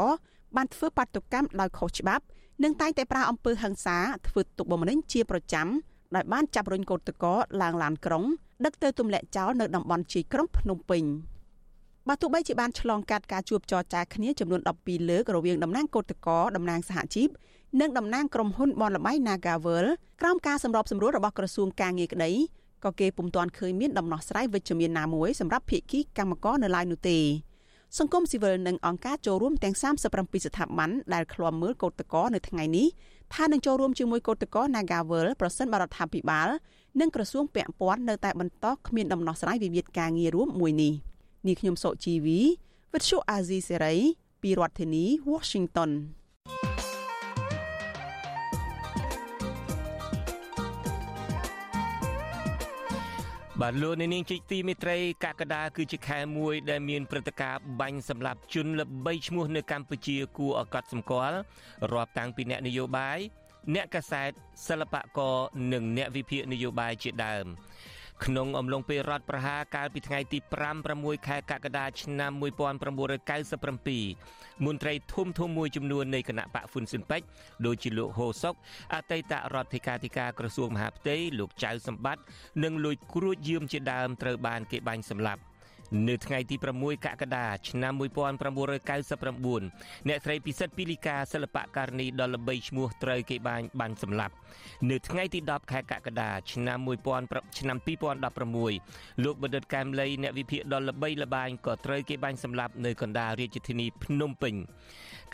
បានធ្វើបាតុកម្មដោយខុសច្បាប់និងតែងតែប្រើអំពើហិង្សាធ្វើទុកបុកម្នេញជាប្រចាំដោយបានចាប់រុញកោតក្រឡើងឡានក្រុងដឹកទៅទម្លាក់ចោលនៅតំបន់ជ័យក្រុងភ្នំពេញ។ បើទោះបីជាបានឆ្លងកាត់ការជួបចរចាគ្នាចំនួន12លើករវាងតំណាងកោតកោតំណាងសហជីពនិងតំណាងក្រុមហ៊ុនបនលបៃ Nagavel ក្រោមការសម្របសម្រួលរបស់ក្រសួងការងារក្តីក៏គេពុំទាន់ឃើញមានដំណោះស្រាយវិជ្ជមានណាមួយសម្រាប់ភាគីកម្មករនៅឡើយនោះទេសង្គមស៊ីវិលនិងអង្គការចូលរួមទាំង37ស្ថាប័នដែលឃ្លាំមើលកោតកោនៅថ្ងៃនេះថានឹងចូលរួមជាមួយកោតកោ Nagavel ប្រសិនបរដ្ឋាភិបាល និងក្រសួងពាក់ព័ន្ធនៅតែបន្តគ្មានដំណោះស្រាយវិវាទការងាររួមមួយនេះ។ នាងខ្ញុំសុជីវីវិទ្យុអាស៊ីសេរីពីរដ្ឋធានី Washington បាទលោកនាងជីកទីមេត្រីកក្កដាគឺជាខែមួយដែលមានព្រឹត្តិការណ៍បាញ់សម្លាប់ជនល្បីឈ្មោះនៅកម្ពុជាគួរឲ្យកត់សម្គាល់រាប់តាំងពីអ្នកនយោបាយអ្នកកាសែតសិល្បករនិងអ្នកវិភាគនយោបាយជាដើម ក្នុងអំឡុងពេលរដ្ឋប្រហារកាលពីថ្ងៃទី5 6ខែកក្កដាឆ្នាំ1997មន្ត្រីធំធំមួយចំនួននៃគណៈបកហ្វុនស៊ិនពេជ្រដូចជាលោកហូសុកអតីតរដ្ឋធិការធិការក្រសួងមហាផ្ទៃលោកចៅសម្បត្តិនិងលួចគ្រួចយាមជាដើមត្រូវបានគេបាញ់សម្លាប់ នៅថ្ងៃទី6កក្កដាឆ្នាំ1999អ្នកស្រីពិសិដ្ឋពីលីកាសិល្បករនីដ៏ល្បីឈ្មោះត្រូវគេបានបានសម្លាប់ នៅថ្ងៃទី10ខែកក្កដាឆ្នាំ1000ឆ្នាំ2016លោកបណ្ឌិតកែមលីអ្នកវិភាគដ៏ល្បីល្បាញក៏ត្រូវគេបាញ់សម្លាប់នៅកណ្ដាលរាជធានីភ្នំពេញ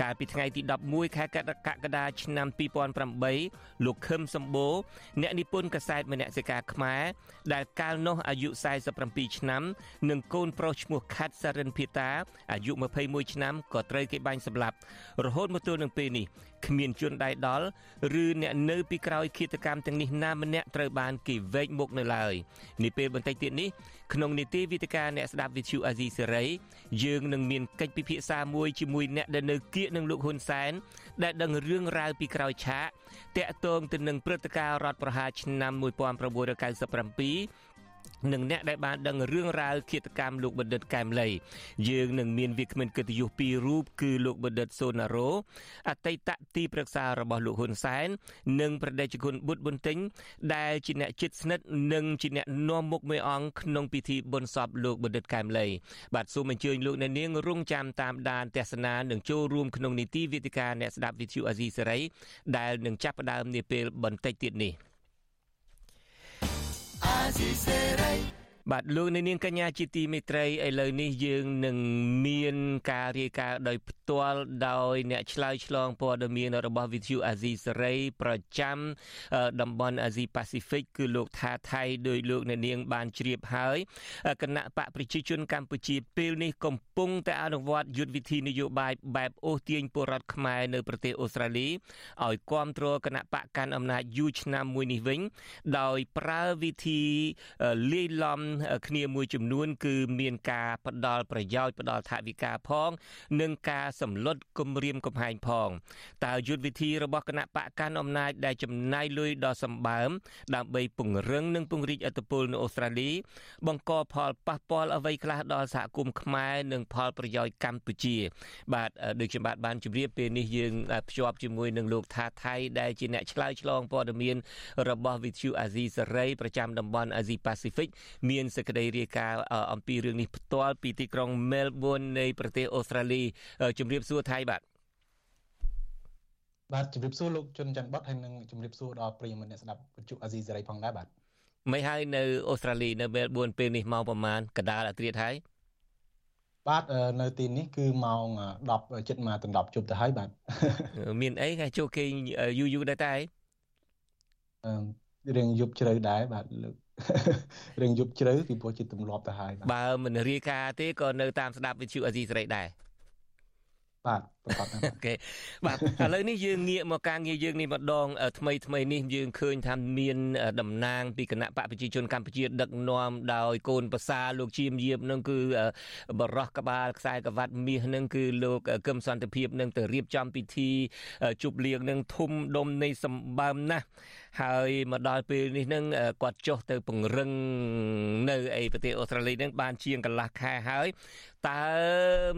កាលពីថ្ងៃទី11ខែកក្កដាឆ្នាំ2008លោកខឹមសម្បូរអ្នកនិពន្ធកាសែតម្នាក់សិកាខ្មែរដែលកាលនោះអាយុ47ឆ្នាំនិងកូនប្រុសឈ្មោះខាត់សារិនភីតាអាយុ21ឆ្នាំក៏ត្រូវគេបាញ់សម្លាប់រហូតមកទល់នឹងពេលនេះ គ្មានជនដៃដល់ឬអ្នកនៅពីក្រោយឃាតកម្មទាំងនេះណាម្នាក់ត្រូវបានគេវែកមុខនៅឡើយនាពេលបន្តិចទៀតនេះក្នុងនីតិវិទ្យាអ្នកស្ដាប់វិទ្យុអាស៊ីសេរីយើងនឹងមានកិច្ចពិភាក្សាមួយជាមួយអ្នកដែលនៅគៀកនឹងលោកហ៊ុនសែនដែលដឹងរឿងរ៉ាវពីក្រោយឆាកតាក់ទងទៅនឹងព្រឹត្តិការណ៍រដ្ឋប្រហារឆ្នាំ1997 និងអ្នកដែលបានដឹងរឿងរ៉ាវឃាតកម្មលោកបណ្ឌិតកែមលីយើងនឹងមានវាគ្មិនកិត្តិយសពីររូបគឺលោកបណ្ឌិតសូណារ៉ូអតីតទីប្រឹក្សារបស់លោកហ៊ុនសែននិងប្រដេជគុណបុត្របន្ទិញដែលជាអ្នកជិតស្និទ្ធនិងជាអ្នកនាំមុខមេអង្គក្នុងពិធីបុណ្យសពលោកបណ្ឌិតកែមលីបាទសូមអញ្ជើញលោកអ្នកនាងរងចាំតាមដានទស្សនានិងចូលរួមក្នុងនីតិវិទ្យាអ្នកស្ដាប់វិទ្យុអាស៊ីសេរីដែលនឹងចាប់ផ្ដើមនាពេលបន្តិចទៀតនេះ។ así será. បាទលោកនាងកញ្ញាជាទីមេត្រីឥឡូវនេះយើងនឹងមានការរាយការណ៍ដោយផ្ទាល់ដោយអ្នកឆ្លើយឆ្លងព័ត៌មានរបស់ VTV អាស៊ីសេរីប្រចាំតំបន់អាស៊ីប៉ាស៊ីហ្វិកគឺលោកថាថៃដោយលោកអ្នកនាងបានជ្រាបហើយគណៈបកប្រជាជនកម្ពុជាពេលនេះកំពុងតែអនុវត្តយុទ្ធវិធីនយោបាយបែបអូសទាញពលរដ្ឋខ្មែរនៅប្រទេសអូស្ត្រាលីឲ្យគ្រប់គ្រងគណៈបកកាន់អំណាចយូរឆ្នាំមួយនេះវិញ ដោយប្រើវិធីលាយឡំគ្នាមួយចំនួន គឺមានការផ្ដល់ប្រយោជន៍ផ្ដល់ថវិកាផង និងការសម្លុតគម្រាមកំហែងផងតើយុទ្ធវិធីរបស់គណៈបកកាន់អំណាចដែលចំណាយលុយដ៏សម្បើមដើម្បីពង្រឹងនិងពង្រីកអធិបុលនៅអូស្ត្រាលី បង្កផលប៉ះពាល់អ្វីខ្លះដល់សហគមន៍ខ្មែរនិងផលប្រយោជន៍កម្ពុជា បាទដូចខ្ញុំបាទបានជម្រាបពេលនេះយើងភ្ជាប់ជាមួយនឹងលោកថាថៃដែលជាអ្នកឆ្លើយឆ្លងព័ត៌មានរបស់វិទ្យុអាស៊ីសេរីប្រចាំតំបន់អាស៊ីប៉ាស៊ីហ្វិកមានសេចក្តីរាយការណ៍អំពីរឿងនេះផ្ទាល់ពីទីក្រុង Melbourne នៃប្រទេសអូស្ត្រាលីជម្រាបសួរថៃបាទបាទជម្រាបសួរលោកជុនច័ន្ទបតហើយនិងជម្រាបសួរដល់ប្រិយមិត្តអ្នកស្ដាប់វិទ្យុអាស៊ីសេរីផងដែរបាទមិនហើយនៅអូស្ត្រាលីនៅ Melbourne ពេលនេះម៉ោងប្រហែលកដាលអាត្រៀតហើយបាទនៅទីនេះគឺម៉ោង10ចិត្តមកដល់10ជប់ទៅហើយបាទមានអីគេចូលគេយូរយូរដែរតែអឺរឿងយប់ជ្រៅដែរបាទលោក រឿងយប់ជ្រៅពីព្រោះជាទម្លាប់ទៅហើយបើមិនរាយការណ៍ទេក៏នៅតាមស្ដាប់វិទ្យុអាស៊ីសេរីដែរបាទប្រកបអូខេបាទឥឡូវនេះយើងងាកមកការងារយើងនេះម្ដងថ្មីថ្មីនេះយើងឃើញថាមានតំណាងពីគណៈបកប្រជាជនកម្ពុជាដឹកនាំដោយកូនប្រសាលោកជាមយាបនឹងគឺបរោះក្បាលខ្សែក្រវ៉ាត់មាសនឹងគឺលោកកឹមសន្តិភាពនឹងទៅរៀបចំពិធីជប់លៀងនឹងធំដុំនៃសម្បើមណាស់ហើយមកដល់ពេលនេះនឹងគាត់ចុះទៅពង្រឹងនៅឯប្រទេសអូស្ត្រាលីនឹងបានជាងកន្លះខែហើយតើ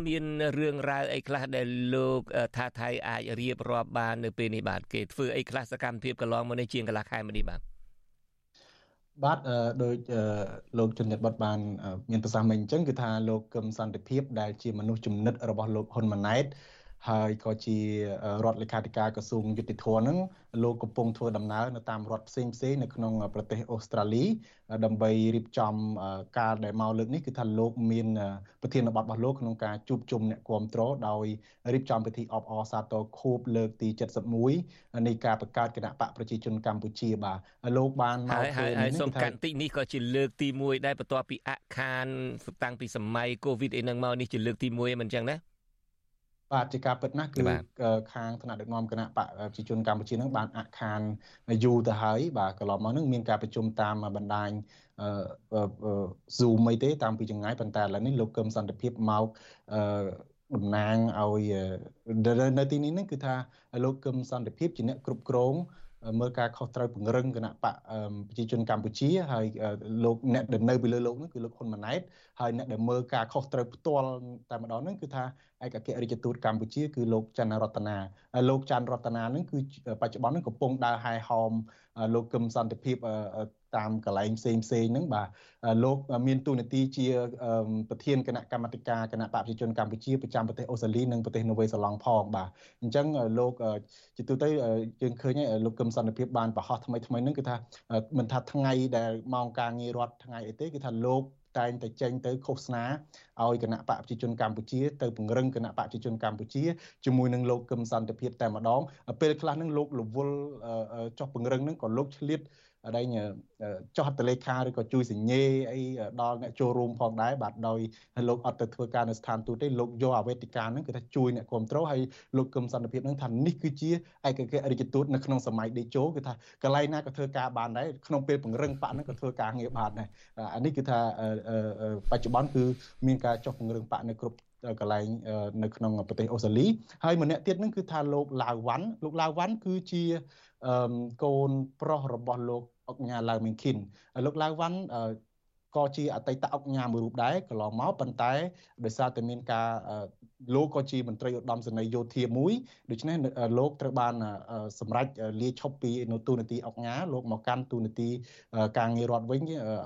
មានរឿងរ៉ាវអីខ្លះដែលលោកថាថៃអាចរៀបរាប់បាននៅពេលនេះបាទគេធ្វើអីខ្លះសកម្មភាពកន្លងមកនេះជាងកន្លះខែមកនេះបាទបាទដោយលោកជនញត្តិបតបាន មានប្រសាសន៍មិញអញ្ចឹងគឺថាលោកកឹមសន្តិភាពដែលជាមនុស្សចំណិតរបស់លោកហ៊ុនម៉ាណែត ហើយក៏ជារដ្ឋលេខាធិការក្រសួងយុតិធម៌ហ្នឹងលោកកំពុងធ្វើដំណើរនៅតាមរដ្ឋផ្សេងផ្សេងនៅក្នុងប្រទេសអូស្ត្រាលីដើម្បីរៀបចំការដែលមកលើកនេះគឺថាលោកមានប្រធានបទរបស់លោកក្នុងការជួបជុំអ្នកគាំទ្រដោយរៀបចំពិធីអបអរសាទរខួបលើកទី71នៃការបង្កើតគណៈបកប្រជាជនកម្ពុជាបាទលោកបានមកធ្វើនេះហើយសូមកាត់តិចនេះក៏ជាលើកទី1ដែរបន្ទាប់ពីអខានតាំងពីសម័យកូវីដអីហ្នឹងមកនេះជាលើកទី1មិនអញ្ចឹងណា បាទជាការពិតណាស់គឺខាងថ្នាក់ដឹកនាំគណៈបកប្រជាជនកម្ពុជានឹងបានអខានយូរទៅហើយបាទកន្លងមកនឹងមានការប្រជុំតាមបណ្ដាញ Zoom អីទេតាមពីចង្ងាយប៉ុន្តែឥឡូវនេះលោកកឹមសន្តិភាពមកតំណាងឲ្យនៅទីនេះនឹងគឺថាលោកកឹមសន្តិភាពជាអ្នកគ្រប់គ្រង មើលការខុសត្រូវពង្រឹងគណៈបកប្រជាជនកម្ពុជាហើយលោកអ្នកដែលនៅពីលើលោកនោះគឺលោកហ៊ុនម៉ាណែតហើយអ្នកដែលមើលការខុសត្រូវផ្ទាល់តែម្ដងហ្នឹងគឺថាឯកអគ្គរដ្ឋទូតកម្ពុជាគឺលោកច័ន្ទរតនាលោកច័ន្ទរតនាហ្នឹងគឺបច្ចុប្បន្នហ្នឹងកំពុងដើរហែហោមលោកកឹមសន្តិភាព តាមកន្លែងផ្សេងផ្សេងហ្នឹងបាទលោកមានទូនាទីជាប្រធានគណៈកម្មាធិការគណៈបព្វជិជនកម្ពុជាប្រចាំប្រទេសអូស្ត្រាលីនិងប្រទេសនូវេសឡង់ផងបាទអញ្ចឹងលោកជាទូទៅយើងឃើញលោកកឹមសន្តិភាពបានប្រហោះថ្មីថ្មីហ្នឹងគឺថាមិនថាថ្ងៃដែលម៉ោងការងាររដ្ឋថ្ងៃអីទេគឺថាលោកតែងតែចេញទៅឃោសនាឲ្យគណៈបកប្រជាជនកម្ពុជាទៅពង្រឹងគណៈបកប្រជាជនកម្ពុជាជាមួយនឹងលោកកឹមសន្តិភាពតែម្ដងពេលខ្លះនឹងលោករវល់ចោះពង្រឹងនឹងក៏លោកឆ្លៀត ដែងចោះហត្ថលេខាឬក៏ជួយសញ្ញេអីដល់អ្នកចូលរួមផងដែរបាទដោយលោកអត់ទៅធ្វើការនៅស្ថានទូតទេលោកយកអវេទិកាហ្នឹងគឺថាជួយអ្នកគ្រប់គ្រងហើយលោកគឹមសន្តិភាពហ្នឹងថានេះគឺជាឯកអគ្គរដ្ឋទូតនៅក្នុងសម័យដេជោគឺថាកន្លែងណាក៏ធ្វើការបានដែរក្នុងពេលពង្រឹងបកហ្នឹងក៏ធ្វើការងារបានដែរអានេះគឺថាបច្ចុប្បន្នគឺមានការចុះពង្រឹងបកនៅគ្រប់កន្លែងនៅក្នុងប្រទេសអូស្ត្រាលីហើយម្នាក់ទៀតហ្នឹងគឺថាលោកឡាវវ៉ាន់លោកឡាវវ៉ាន់គឺជាកូនប្រុសរបស់លោក អុកញ៉ាឡាវមីងឃីនលោកឡាវវ៉ាន់ក៏ជាអតីតអុកញ៉ាមួយរូបដែរកន្លងមកប៉ុន្តែដោយសារតែមានការលោកក៏ជាមន្ត្រីឧត្តមសេនីយ៍យោធាមួយដូច្នេះលោកត្រូវបានសម្រេចលាឈប់ពីនៅទូនាទីអុកញ៉ាលោកមកកាន់ទូនាទីការងាររដ្ឋវិញ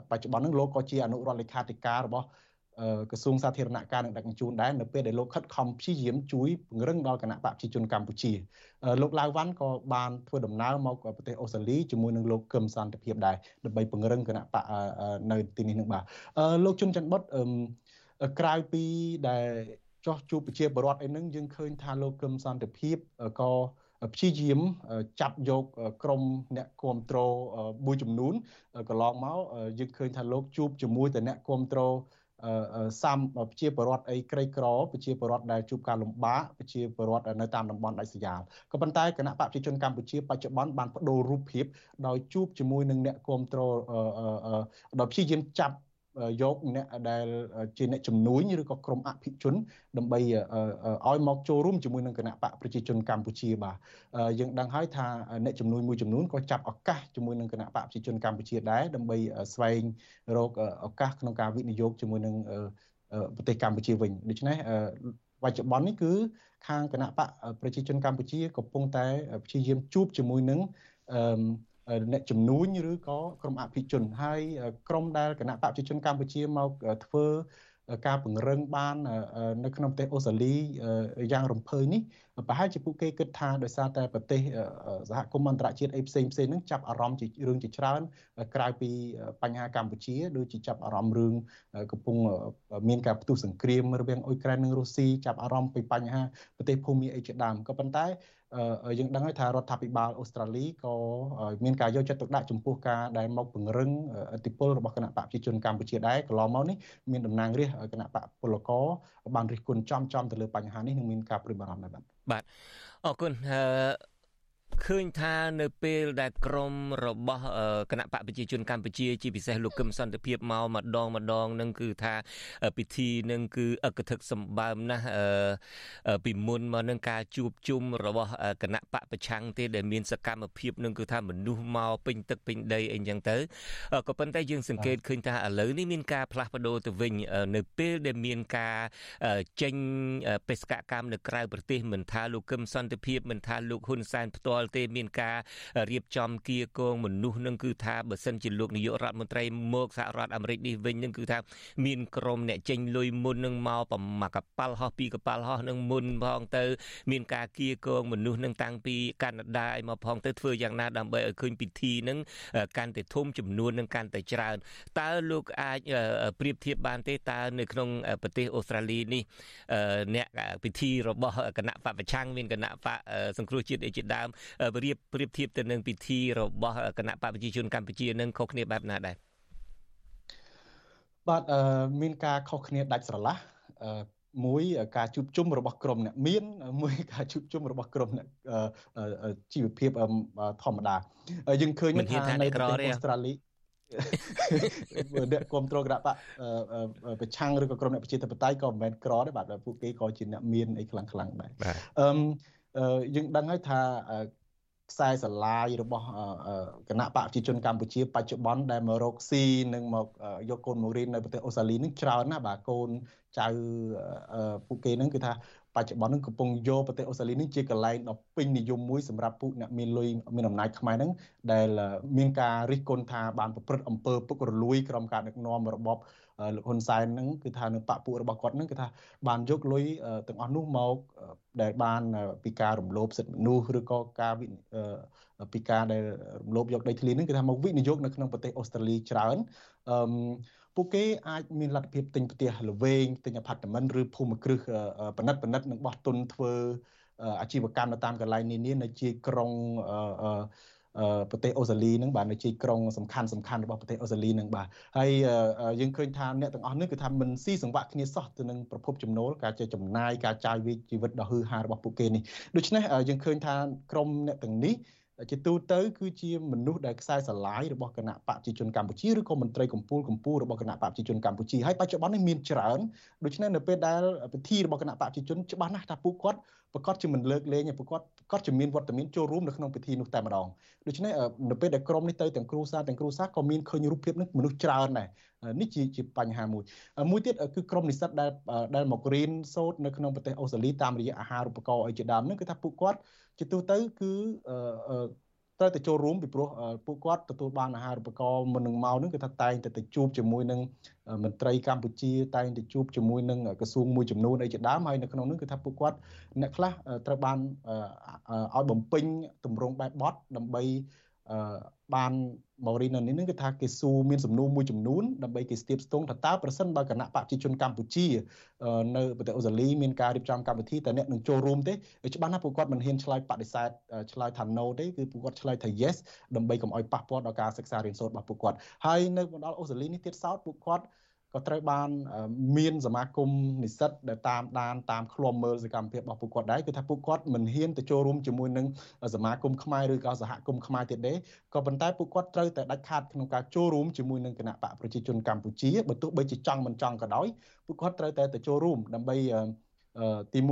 បច្ចុប្បន្នហ្នឹងលោកក៏ជាអនុរដ្ឋលេខាធិការរបស់ ក្រសួងសាធារណការនឹងដឹកជញ្ជូនដែរនៅពេលដែលលោកខិតខំព្យាយាមជួយពង្រឹងដល់គណៈបកប្រជាជនកម្ពុជាលោកឡាវវ៉ាន់ក៏បានធ្វើដំណើរមកប្រទេសអូស្ត្រាលីជាមួយនឹងលោកកឹមសន្តិភាពដែរដើម្បីពង្រឹងគណៈបកនៅទីនេះនឹងបាទលោកជុនច័ន្ទបុតក្រៅពីដែលចោះជួបប្រជាពលរដ្ឋអីហ្នឹងយើងឃើញថាលោកកឹមសន្តិភាពក៏ព្យាយាមចាប់យកក្រុមអ្នកគ្រប់គ្រងមួយចំនួនកន្លងមកយើងឃើញថាលោកជួបជាមួយតែអ្នកគ្រប់គ្រង សាមប្រជាពលរដ្ឋអីក្រីក្រប្រជាពលរដ្ឋដែលជួបការលំបាកប្រជាពលរដ្ឋនៅតាមតំបន់ដាច់ស្រយាលក៏ប៉ុន្តែគណៈបកប្រជាជនកម្ពុជាបច្ចុប្បន្នបានបដូររូបភាពដោយជួបជាមួយនឹងអ្នកគ្រប់គ្រងដោយព្យាយាមចាប់ យកអ្នកដែលជាអ្នកជំនួញឬក៏ក្រុមអភិជនដើម្បីឲ្យមកចូលរួមជាមួយនឹងគណៈបកប្រជាជនកម្ពុជាបាទយើងដឹងហើយថាអ្នកជំនួញមួយចំនួនក៏ចាប់ឱកាសជាមួយនឹងគណៈបកប្រជាជនកម្ពុជាដែរដើម្បីស្វែងរកឱកាសក្នុងការវិនិយោគជាមួយនឹងប្រទេសកម្ពុជាវិញដូច្នេះបច្ចុប្បន្ននេះគឺខាងគណៈបកប្រជាជនកម្ពុជាកំពុងតែព្យាយាមជួបជាមួយនឹងអ្នកជំនួញឬក៏ក្រុមអភិជនហើយក្រុមដែលគណៈបកប្រជាជនកម្ពុជាមកធ្វើការពង្រឹងបាននៅក្នុងប្រទេសអូស្ត្រាលីយ៉ាងរំភើយនេះ ប្រហែលជាពួកគេគិតថាដោយសារតែប្រទេសសហគមន៍អន្តរជាតិអីផ្សេងផ្សេងហ្នឹងចាប់អារម្មណ៍ជារឿងជាច្រើន ក្រៅពីបញ្ហាកម្ពុជាដូចជាចាប់អារម្មណ៍រឿងកំពុងមានការផ្ទុះសង្គ្រាមរវាងអ៊ុយក្រែននិងរុស្ស៊ីចាប់អារម្មណ៍ពីបញ្ហាប្រទេសភូមាអីជាដើមក៏ប៉ុន្តែយើងដឹងហើយថារដ្ឋាភិបាលអូស្ត្រាលីក៏មានការយកចិត្តទុកដាក់ចំពោះការដែលមកពង្រឹងឥទ្ធិពលរបស់គណៈបកប្រជាជនកម្ពុជាដែរកន្លងមកនេះមានតំណាងរាស្ត្រគណៈបកពលករបានរិះគន់ចំចំទៅលើបញ្ហានេះនឹងមានការព្រួយបារម្ភដែរបាទបាទអរគុណ ឃើញថានៅពេលដែលក្រមរបស់គណៈបកប្រជាជនកម្ពុជាជាពិសេសលោកកឹមសន្តិភាពមកម្ដងម្ដងនឹងគឺថាពិធីនឹងគឺអកធឹកសម្បើមណាស់ពីមុនមកនឹងការជួបជុំរបស់គណៈបកប្រឆាំងទេដែលមានសកម្មភាពនឹងគឺថាមនុស្សមកពេញទឹកពេញដីអីចឹងទៅក៏ប៉ុន្តែយើងសង្កេតឃើញថាឥឡូវនេះមានការផ្លាស់ប្ដូរទៅវិញនៅពេលដែលមានការចេញបេសកកម្មនៅក្រៅប្រទេសមិនថាលោកកឹមសន្តិភាពមិនថាលោកហ៊ុនសែនផ្ទាល់ល់ទេមានការរៀបចំគៀកងមនុស្សនឹងគឺថាបើសិនជាលោកនាយករដ្ឋមន្ត្រីមកសហរដ្ឋអាមេរិកនេះវិញនឹងគឺថាមានក្រុមអ្នកចេញលុយមុននឹងមកប្រមាកប៉ាល់ហោះពីកប៉ាល់ហោះនឹងមុនផងទៅ មានការគៀកងមនុស្សនឹងតាំងពីកាណាដាឲ្យមកផងទៅធ្វើយ៉ាងណាដើម្បីឲ្យឃើញពិធីនឹងកាន់តែធំចំនួននឹងកាន់តែច្រើនតើលោកអាចប្រៀបធៀបបានទេតើនៅក្នុងប្រទេសអូស្ត្រាលីនេះអ្នកពិធីរបស់គណៈបពប្រឆាំងមានគណៈបកសង្គ្រោះជាតិអីជាដើមរៀបប្រៀបធៀបទៅនឹងពិធីរបស់គណៈបកប្រជាជនកម្ពុជានឹងខុសគ្នាបែបណាដែរបាទមានការខុសគ្នាដាច់ស្រឡះមួយការជួបជុំរបស់ក្រុមអ្នកមានមួយការជួបជុំរបស់ក្រុមអ្នកជីវភាពធម្មតាយើងឃើញថានៅប្រទេសអូស្ត្រាលីអ្នកគ្រប់គ្រងគណៈបកប្រឆាំងឬក៏ក្រុមអ្នកប្រជាធិបតេយ្យក៏មិនមែនក្រដែរបាទពួកគេក៏ជាអ្នកមានអីខ្លាំងខ្លាំងដែរអឺយើងដឹងហើយថា ខ្សែស្រឡាយរបស់គណៈបកប្រជាជនកម្ពុជាបច្ចុប្បន្នដែលមករកស៊ីនិងមកយកកូនមករៀននៅប្រទេសអូស្ត្រាលីនឹងច្រើនណាស់បាទកូនចៅពួកគេនឹងគឺថាបច្ចុប្បន្ននឹងកំពុងយកប្រទេសអូស្ត្រាលីនេះជាកន្លែងដ៏ពេញនិយមមួយសម្រាប់ពួកអ្នកមានលុយមានអំណាចខ្មែរហ្នឹងដែលមានការរិះគន់ថាបានប្រព្រឹត្តអំពើពុករលួយក្រោមការដឹកនាំរបប លោកហ៊ុនសែនហ្នឹងគឺថានៅបពពួករបស់គាត់ហ្នឹងគឺថាបានយកលុយទាំងអស់នោះមកដែលបានពីការរំលោភសិទ្ធិមនុស្សឬក៏ការពីការដែលរំលោភយកដីធ្លីហ្នឹងគឺថាមកវិនិយោគនៅក្នុងប្រទេសអូស្ត្រាលីច្រើនអឺពួកគេអាចមានលទ្ធភាពទិញផ្ទះល្វែងទិញអាផាតមិនឬភូមិគ្រឹះបណិតបណិតនិងបោះទុនធ្វើអាជីវកម្មនៅតាមកន្លែងនានានៅជាក្រុង ប្រទេសអូស្ត្រាលីនឹងបាទនៅជាក្រុងសំខាន់សំខាន់របស់ប្រទេសអូស្ត្រាលីនឹងបាទហើយយើងឃើញថាអ្នកទាំងអស់នេះគឺថាមិនស៊ីសង្វាក់គ្នាសោះទៅនឹងប្រភពចំណូលការចេះចំណាយការចាយវាជីវិតដ៏ហឺហារបស់ពួកគេនេះដូច្នេះយើងឃើញថាក្រុមអ្នកទាំងនេះ ជាទូទៅគឺជាមនុស្សដែលខ្សែស្រឡាយរបស់គណៈបកប្រជាជនកម្ពុជាឬក៏មន្ត្រីកម្ពុជាកម្ពុជារបស់គណៈបកប្រជាជនកម្ពុជាហើយបច្ចុប្បន្ននេះមានច្រើនដូច្នេះនៅពេលដែលពិធីរបស់គណៈបកប្រជាជនច្បាស់ណាស់ថាពួកគាត់ប្រកាសជាមិនលើកលែងឯពួកគាត់ប្រកាសជាមានវត្តមានចូលរួមនៅក្នុងពិធីនោះតែម្ដងដូច្នេះនៅពេលដែលក្រុមនេះទៅទាំងគ្រូសាទាំងគ្រូសាក៏មានឃើញរូបភាពនេះមនុស្សច្រើនដែរនេះជាជាបញ្ហាមួយមួយទៀតគឺក្រុមនិស្សិតដែលដែលមករៀនសូត្រនៅក្នុងប្រទេសអូស្ត្រាលីតាមរយៈអាហារូបករណ៍អីជាដើមនោះគឺថាពួកគាត់ ជាទូទៅគឺត្រូវតែចូលរួមពីព្រោះពួកគាត់ទទួលបានអាហារូបករណ៍មុននឹងមកនឹងគឺថាតែងតែទៅជួបជាមួយនឹងមន្ត្រីកម្ពុជាតែងតែជួបជាមួយនឹងក្រសួងមួយចំនួនអីជាដើមហើយនៅក្នុងនោះគឺថាពួកគាត់អ្នកខ្លះត្រូវបានឲ្យបំពេញទម្រង់បែបបត់ដើម្បី បានមករីនៅនេះគឺថាគេស៊ូមានសំណួរមួយចំនួនដើម្បីគេស្ទាបស្ទង់ថាតើប្រសិនបើគណៈបកប្រជាជនកម្ពុជានៅប្រទេសអូស្ត្រាលីមានការរៀបចំកម្មវិធីតើអ្នកនឹងចូលរួមទេច្បាស់ណាស់ពួកគាត់មិនហ៊ានឆ្លើយបដិសេធឆ្លើយថា no ទេគឺពួកគាត់ឆ្លើយថា yes ដើម្បីកុំឲ្យប៉ះពាល់ដល់ការសិក្សារៀនសូត្ររបស់ពួកគាត់ហើយនៅបណ្ដាអូស្ត្រាលីនេះទៀតសោតពួកគាត់ ក៏ត្រូវបានមានសមាគមនិស្សិតដែលតាមដានតាមឃ្លាំមើលសកម្មភាពរបស់ពួកគាត់ដែរគឺថាពួកគាត់មិនហ៊ានទៅចូលរួមជាមួយនឹងសមាគមខ្មែរឬក៏សហគមន៍ខ្មែរទៀតទេក៏ប៉ុន្តែពួកគាត់ត្រូវតែដាច់ខាតក្នុងការចូលរួមជាមួយនឹងគណៈបកប្រជាជនកម្ពុជាបើទោះបីជាចង់មិនចង់ក៏ដោយពួកគាត់ត្រូវតែទៅចូលរួមដើម្បីទី1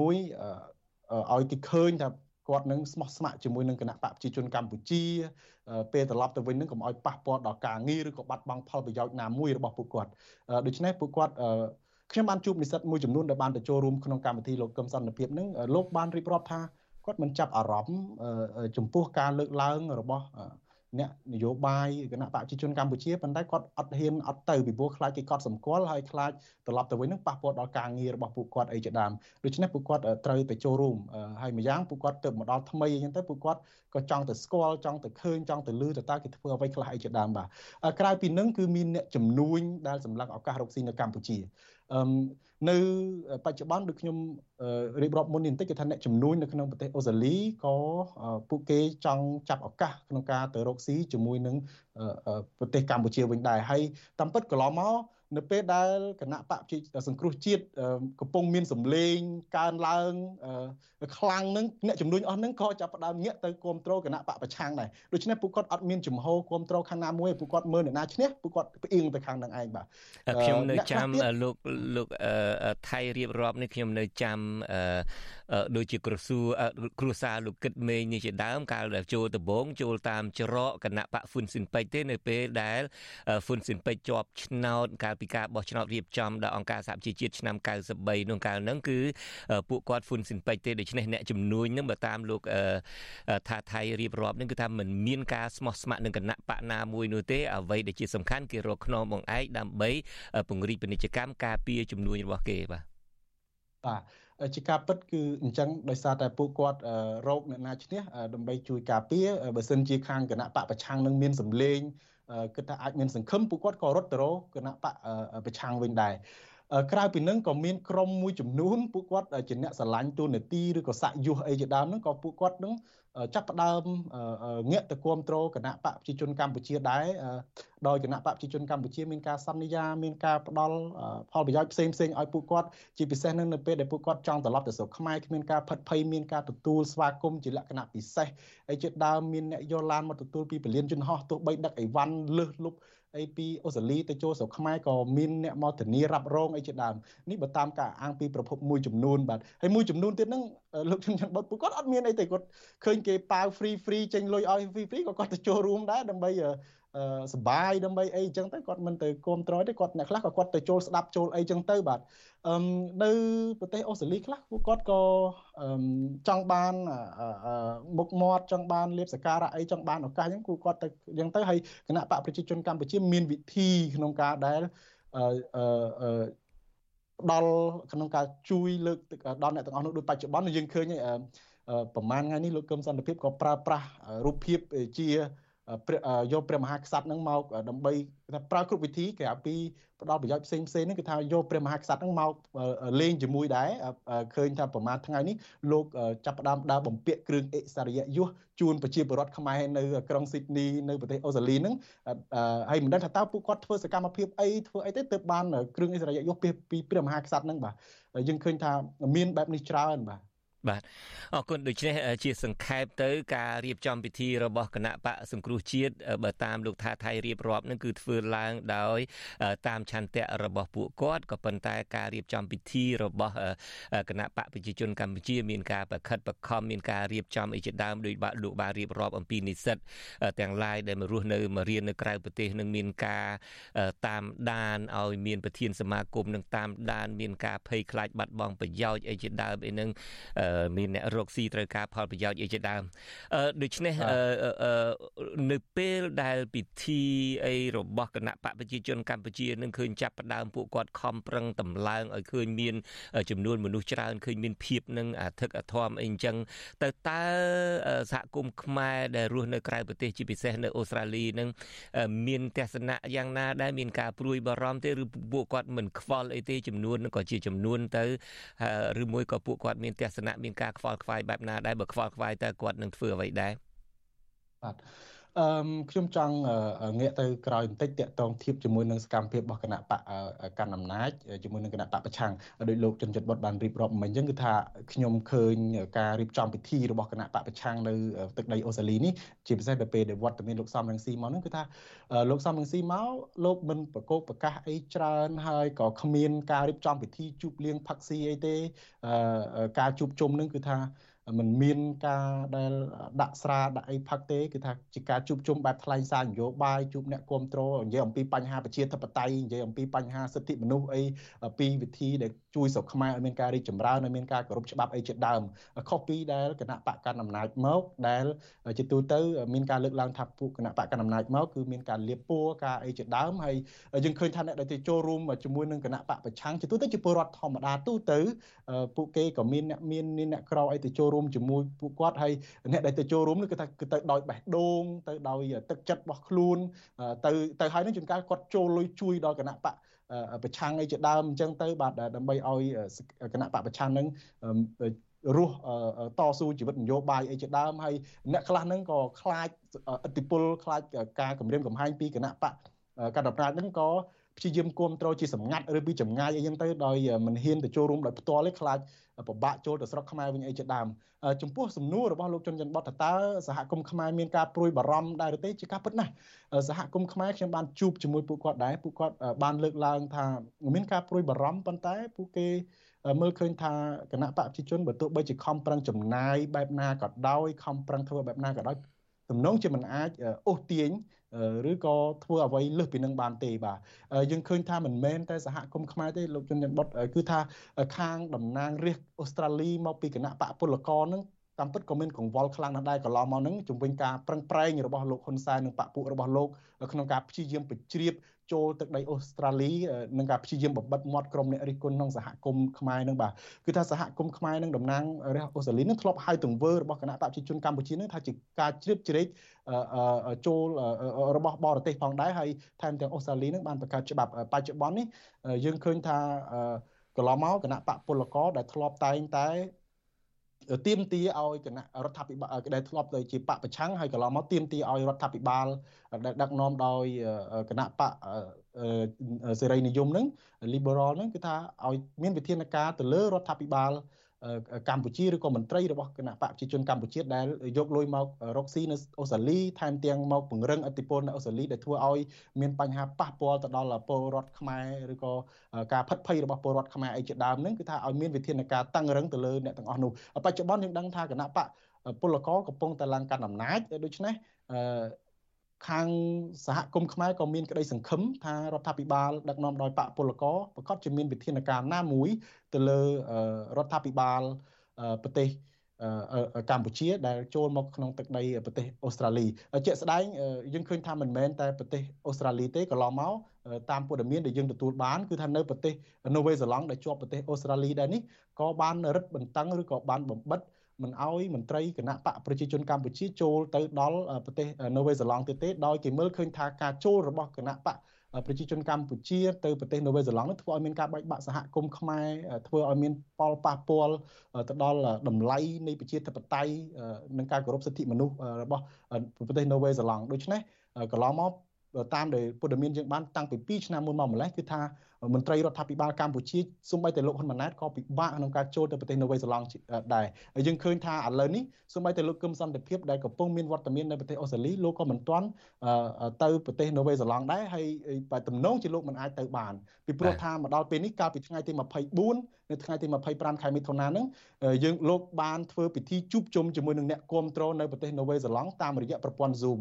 ឲ្យគេឃើញថាគាត់នឹងស្មោះស្ម័គ្រជាមួយនឹងគណៈបកប្រជាជនកម្ពុជា ពេលត្រឡប់ទៅវិញនឹងកុំឲ្យប៉ះពាល់ដល់ការងារឬក៏បាត់បង់ផលប្រយោជន៍ណាមួយរបស់ពួកគាត់ដូច្នេះពួកគាត់ខ្ញុំបានជួបនិស្សិតមួយចំនួនដែលបានទៅចូលរួមក្នុងកម្មវិធីលោកកឹមសន្តិភាពនឹងលោកបានរៀបរាប់ថាគាត់មិនចាប់អារម្មណ៍ចំពោះការលើកឡើងរបស់ អ្នកនយោបាយគណៈបកប្រជាជនកម្ពុជាប៉ុន្តែគាត់អត់ហ៊ានអត់ទៅពីព្រោះខ្លាចគេកត់សម្គាល់ហើយខ្លាចត្រឡប់ទៅវិញនឹងប៉ះពាល់ដល់ការងាររបស់ពួកគាត់អីជាដើមដូច្នេះពួកគាត់ត្រូវទៅចូលរួមហើយម្យ៉ាងពួកគាត់ទៅមកដល់ថ្មីអញ្ចឹងទៅពួកគាត់ក៏ចង់ទៅស្គាល់ចង់ទៅឃើញចង់ទៅលឺទៅតើគេធ្វើអ្វីខ្លះអីជាដើមបាទក្រៅពីនឹងគឺមានអ្នកជំនួញដែលសម្លឹងឱកាសរកស៊ីនៅកម្ពុជាអឺ នៅបច្ចុប្បន្នដូចខ្ញុំរៀបរាប់មុននេះបន្តិចគឺថាអ្នកជំនួញនៅក្នុងប្រទេសអូស្ត្រាលីក៏ពួកគេចង់ចាប់ឱកាសក្នុងការទៅរកស៊ីជាមួយនឹងប្រទេសកម្ពុជាវិញដែរហើយតាមពិតកន្លងមក នៅពេលដែលគណៈបកសង្គ្រោះជាតិកំពុងមានសម្លេងកើនឡើងខ្លាំងនឹងអ្នកចំនួនអស់នឹងក៏ចាប់ផ្ដើមងាកទៅគ្រប់គ្រងគណៈបកប្រឆាំងដែរដូច្នេះពួកគាត់អត់មានចំហគ្រប់គ្រងខាងណាមួយពួកគាត់មើលអ្នកណាឈ្នះពួកគាត់ផ្អៀងទៅខាងនឹងឯងបាទខ្ញុំនៅចាំលោកលោកថៃរៀបរាប់នេះខ្ញុំនៅចាំដូចជាក្រសួងគ្រួសារលោកគិតមេងនេះជាដើមកាលដែលចូលដំបងចូលតាមច្រកគណៈបកហ្វុនស៊ិនពេជ្រទេនៅពេលដែលហ្វុនស៊ិនពេជ្រជាប់ឆ្នោតកាលពីការបោះឆ្នោតរៀបចំដល់អង្គការសហប្រជាជាតិឆ្នាំ93នោះកាលហ្នឹងគឺពួកគាត់ហ្វុនស៊ិនពេជ្រទេដូច្នេះអ្នកជំនួញនឹងបើតាមលោកថាថៃរៀបរាប់នឹងគឺថាមិនមានការស្មោះស្ម័គ្រនឹងគណៈបកណាមួយនោះទេអ្វីដែលជាសំខាន់គេរកខ្នងបងឯកដើម្បីពង្រីកពាណិជ្ជកម្មការពារជំនួញរបស់គេបាទបាទ ជាការពិតគឺអញ្ចឹងដោយសារតែពួកគាត់រោគអ្នកណាឈ្នះដើម្បីជួយការពារបើសិនជាខាងគណៈបកប្រឆាំងនឹងមានសម្លេងគិតថាអាចមានសង្ឃឹមពួកគាត់ក៏រត់ទៅរកគណៈបកប្រឆាំងវិញដែរក្រៅពីនឹងក៏មានក្រុមមួយចំនួនពួកគាត់ជាអ្នកស្រឡាញ់ទូនាទីឬក៏សាក់យុះអីជាដើមហ្នឹងក៏ពួកគាត់នឹង ចាប់ផ្ដើមងាកទៅគ្រប់គ្រងគណៈបកប្រជាជនកម្ពុជាដែរដោយគណៈបកប្រជាជនកម្ពុជាមានការសន្យាមានការផ្ដល់ផលប្រយោជន៍ផ្សេងផ្សេងឲ្យពួកគាត់ជាពិសេសនឹងនៅពេលដែលពួកគាត់ចង់ត្រឡប់ទៅស្រុកខ្មែរគ្មានការផិតភ័យមានការទទួលស្វាគមន៍ជាលក្ខណៈពិសេសហើយជាដើមមានអ្នកយកឡានមកទទួលពីពលានយន្តហោះទោះបីដឹកអីវ៉ាន់លើសលុប អីពីអូស្ត្រាលីទៅចូលស្រុកខ្មែរក៏មានអ្នកមកធានារ៉ាប់រងអីជាដើមនេះបើតាមការអាងពីប្រភពមួយចំនួនបាទហើយមួយចំនួនទៀតហ្នឹងលោកជំនាញបុតពួកគាត់អត់មានអីទេគាត់ឃើញគេប៉ាវ free free ចេញលុយឲ្យ free free ក៏គាត់ទៅចូលរួមដែរដើម្បី សបាយដើម្បីអីចឹងទៅគាត់មិនទៅគ្រប់ត្រយទេគាត់អ្នកខ្លះក៏គាត់ទៅចូលស្ដាប់ចូលអីចឹងទៅបាទអឺនៅប្រទេសអូស្ត្រាលីខ្លះពួកគាត់ក៏ចង់បានមុខមាត់ចង់បានលៀបសការៈអីចង់បានឱកាសចឹងគូគាត់ទៅចឹងទៅហើយគណៈបកប្រជាជនកម្ពុជាមានវិធីក្នុងការដែលអឺដល់ក្នុងការជួយលើកដល់អ្នកទាំងអស់នោះដូចបច្ចុប្បន្នយើងឃើញប្រហែលថ្ងៃនេះលោកកឹមសន្តិភាពក៏ប្រើប្រាស់រូបភាពជា យកព្រះមហាក្សត្រនឹងមកដើម្បីថាប្រើគ្រប់វិធីគេពីផ្ដល់ប្រយោជន៍ផ្សេងផ្សេងហ្នឹងគឺថាយកព្រះមហាក្សត្រហ្នឹងមកលេងជាមួយដែរឃើញថាប្រហែលថ្ងៃនេះលោកចាប់ផ្ដើមដើរបំពាក់គ្រឿងអិសរិយយសជូនប្រជាពលរដ្ឋខ្មែរនៅក្រុងស៊ីដនីនៅប្រទេសអូស្ត្រាលីហ្នឹងហើយមិនដឹងថាតើពួកគាត់ធ្វើសកម្មភាពអីធ្វើអីទៅទើបបានគ្រឿងអិសរិយយសពីព្រះមហាក្សត្រហ្នឹងបាទយើងឃើញថាមានបែបនេះច្រើនបាទ បាទអរគុណដូច្នេះជាសង្ខេបទៅការរៀបចំពិធីរបស់គណៈបកសង្គ្រោះជាតិបើតាមលោកថាថៃរៀបរាប់នឹងគឺធ្វើឡើងដោយ តាមឆន្ទៈរបស់ពួកគាត់ក៏ប៉ុន្តែការរៀបចំពិធីរបស់គណៈបកប្រជាជនកម្ពុជាមានការប្រខិតប្រខំមានការរៀបចំអីជាដើមដោយបាក់លោកបានរៀបរាប់អំពីនិស្សិតទាំងឡាយដែលមករស់នៅមករៀននៅក្រៅប្រទេសនឹងមានការតាមដានឲ្យមានប្រធានសមាគមនឹងតាមដាន មានការភ័យខ្លាចបាត់បង់ប្រយោជន៍អីជាដើមអីនឹងមានអ្នករកស៊ីត្រូវការផលប្រយោជន៍អីជាដើមដូច្នេះនៅពេលដែលពិធីអីរបស់គណៈបកប្រជាជនកម្ពុជានឹងឃើញចាប់ផ្ដើមពួកគាត់ខំប្រឹងតម្លើងឲ្យឃើញមានចំនួនមនុស្សច្រើនឃើញមានភាពនឹងអាធឹកអធមអីអញ្ចឹងទៅតើសហគមន៍ខ្មែរដែលរស់នៅក្រៅប្រទេសជាពិសេសនៅអូស្ត្រាលីនឹងមានទស្សនៈយ៉ាងណាដែលមានការព្រួយបារម្ភទេឬពួកគាត់មិនខ្វល់អីទេចំនួនក៏ជាចំនួនទៅឬមួយក៏ពួកគាត់មានទស្សនៈមានការខ្វល់ខ្វាយបែបណាដែរបើខ្វល់ខ្វាយតើគាត់នឹងធ្វើអ្វីដែរបាទ អឺខ្ញុំចង់ងាកទៅក្រោយបន្តិចតាក់ទងធៀបជាមួយនឹងសកម្មភាពរបស់គណៈបកកាន់អំណាចជាមួយនឹងគណៈបកប្រឆាំងដោយលោកជនចិត្តបុតបានរៀបរាប់មិញអញ្ចឹងគឺថាខ្ញុំឃើញការរៀបចំពិធីរបស់គណៈបកប្រឆាំងនៅទឹកដីអូស្ត្រាលីនេះជាពិសេសទៅពេលដែលវត្តមានលោកសំរងស៊ីមកហ្នឹងគឺថាលោកសំរងស៊ីមកលោកមិនប្រកោកប្រកាសអីច្រើនហើយក៏គ្មានការរៀបចំពិធីជួបលៀងផឹកស៊ីអីទេការជួបជុំហ្នឹងគឺថា มันមានការដែលដាក់ស្រាដាក់អីផឹកទេគឺថាជាការជួបជុំបែបថ្លែងសារនយោបាយជួបអ្នកគ្រប់គ្រងនិយាយអំពីបញ្ហាប្រជាធិបតេយ្យនិយាយអំពីបញ្ហាសិទ្ធិមនុស្សអីពីវិធីដែលជួយស្រុកខ្មែរឲ្យមានការរីកចម្រើនឲ្យមានការគោរពច្បាប់អីជាដើមខុសពីដែលគណៈបកកណ្ដាលអំណាចមកដែលជាទូទៅមានការលើកឡើងថាពួកគណៈបកកណ្ដាលអំណាចមកគឺមានការលៀបពួរការអីជាដើមហើយយើងឃើញថាអ្នកដែលទៅចូលរួមជាមួយនឹងគណៈបកប្រឆាំងជាទូទៅជាពលរដ្ឋធម្មតាទូទៅពួកគេក៏មានអ្នកមានអ្នកក្រឲ្យទៅចូលរួមជាមួយពួកគាត់ហើយអ្នកដែលទៅចូលរួមនោះគឺថាគឺទៅដោយបេះដូងទៅដោយទឹកចិត្តរបស់ខ្លួនទៅទៅហើយនឹងជួនកាលគាត់ចូលលុយជួយដល់គណៈបកប្រឆាំងអីជាដើមអញ្ចឹងទៅបាទដើម្បីឲ្យគណៈបកប្រឆាំងនឹងរស់តស៊ូជីវិតនយោបាយអីជាដើមហើយអ្នកខ្លះហ្នឹងក៏ខ្លាចឥទ្ធិពលខ្លាចការគម្រាមកំហែងពីគណៈបកកណ្ដាលអំណាចហ្នឹងក៏ ព្យាយាមគ្រប់គ្រងជាសម្ងាត់ឬពីចម្ងាយអីចឹងទៅដោយមិនហ៊ានទៅចូលរួមដោយផ្ទាល់ទេខ្លាចពិបាកចូលទៅស្រុកខ្មែរវិញអីជាដើមចំពោះសំណួររបស់លោកជុនច័ន្ទបតតើសហគមន៍ខ្មែរមានការព្រួយបារម្ភដែរឬទេជាការពិតណាស់សហគមន៍ខ្មែរខ្ញុំបានជួបជាមួយពួកគាត់ដែរពួកគាត់បានលើកឡើងថាមានការព្រួយបារម្ភប៉ុន្តែពួកគេមើលឃើញថាគណៈបកប្រជាជនបើទោះបីជាខំប្រឹងចំណាយបែបណាក៏ដោយខំប្រឹងធ្វើបែបណាក៏ដោយទំនងជាមិនអាចអូសទាញ ឬក៏ធ្វើអ្វីលើសពីនឹងបានទេបាទយើងឃើញថាមិនមែនតែសហគមន៍ខ្មែរទេលោកជនច័ន្ទបុតគឺថាខាងតំណាងរាស្ត្រអូស្ត្រាលីមកពីគណៈបកពលករនឹងតាមពិតក៏មានកង្វល់ខ្លាំងណាស់ដែរកន្លងមកហ្នឹងជំវិញការប្រឹងប្រែងរបស់លោកហ៊ុនសែននិងបកពួករបស់លោកក្នុងការព្យាយាមបញ្ជ្រាប ចូលទឹកដីអូស្ត្រាលីនឹងការព្យាយាមបំបិតមាត់ក្រុមអ្នករិះគន់ក្នុងសហគមន៍ខ្មែរនឹងបាទគឺថាសហគមន៍ខ្មែរនឹងតំណាងរាជអូស្ត្រាលីនឹងធ្លាប់ហៅទង្វើរបស់គណៈបព្វជិជនកម្ពុជានឹងថាជាការជ្រៀតជ្រែកចូលរបស់បរទេសផងដែរហើយថែមទាំងអូស្ត្រាលីនឹងបានបង្កើតច្បាប់បច្ចុប្បន្ននេះយើងឃើញថាកន្លងមកគណៈបកពលករដែលធ្លាប់តែងតែ ទៀមទាឲ្យគណៈរដ្ឋាភិបាលដែលធ្លាប់ទៅជាបកប្រឆាំងហើយកន្លងមកទៀមទាឲ្យរដ្ឋាភិបាលដែលដឹកនាំដោយគណៈបកសេរីនិយមហ្នឹង liberal ហ្នឹងគឺថាឲ្យមានវិធានការទៅលើរដ្ឋាភិបាល កម្ពុជាឬក៏មន្ត្រីរបស់គណៈបកប្រជាជនកម្ពុជាដែលយកលុយមករកស៊ីនៅអូស្ត្រាលីថែមទាំងមកពង្រឹងអធិបុលនៅអូស្ត្រាលីដែលធ្វើឲ្យមានបញ្ហាប៉ះពាល់ទៅដល់ពលរដ្ឋខ្មែរឬក៏ការផិតភ័យរបស់ពលរដ្ឋខ្មែរអីជាដើមហ្នឹងគឺថាឲ្យមានវិធានការតឹងរឹងទៅលើអ្នកទាំងអស់នោះបច្ចុប្បន្នយើងដឹងថាគណៈបកពលករកំពុងតែឡើងកាន់អំណាចដូច្នេះ ខាងសហគមន៍ខ្មែរក៏មានក្តីសង្ឃឹមថារដ្ឋាភិបាលដឹកនាំដោយបកពលករប្រកាសជាមានវិធានការណាមួយទៅលើរដ្ឋាភិបាលប្រទេសកម្ពុជាដែលចូលមកក្នុងទឹកដីប្រទេសអូស្ត្រាលីជាក់ស្ដែងយើងឃើញថាមិនមែនតែប្រទេសអូស្ត្រាលីទេកន្លងមកតាមព័ត៌មានដែលយើងទទួលបានគឺថានៅប្រទេសនូវេសេឡង់ដែលជាប់ប្រទេសអូស្ត្រាលីដែរនេះក៏បានរឹតបន្តឹងឬក៏បានបំបិត មិនអោយមន្ត្រីគណៈបកប្រជាជនកម្ពុជាចូលទៅដល់ប្រទេសនូវេសេឡង់ទៀតទេដោយគេមើលឃើញថាការចូលរបស់គណៈបកប្រជាជនកម្ពុជាទៅប្រទេសនូវេសេឡង់នោះធ្វើឲ្យមានការបែកបាក់សហគមន៍ខ្មែរធ្វើឲ្យមានផលប៉ះពាល់ទៅដល់តម្លៃនៃប្រជាធិបតេយ្យនិងការគោរពសិទ្ធិមនុស្សរបស់ប្រទេសនូវេសេឡង់ដូច្នេះកន្លងមកតាមដែលព័ត៌មានយើងបានតាំងពី2ឆ្នាំមុនមកម្លេះគឺថា មន្ត្រីរដ្ឋាភិបាលកម្ពុជាសូម្បីតែលោកហ៊ុនម៉ាណែតក៏ពិបាកក្នុងការចូលទៅប្រទេសនូវេសេឡង់ដែរហើយយើងឃើញថាឥឡូវនេះសូម្បីតែលោកគឹមសន្តិភាពដែលកំពុងមានវត្តមាននៅប្រទេសអូស្ត្រាលីលោកក៏មិនទាន់ទៅប្រទេសនូវេសេឡង់ដែរហើយបើទំនងជាលោកមិនអាចទៅបានពីព្រោះថាមកដល់ពេលនេះកាលពីថ្ងៃទី24នៅថ្ងៃទី25ខែមិថុនាហ្នឹងយើងលោកបានធ្វើពិធីជួបជុំជាមួយនឹងអ្នកគ្រប់គ្រងនៅប្រទេសនូវេសេឡង់តាមរយៈប្រព័ន្ធ Zoom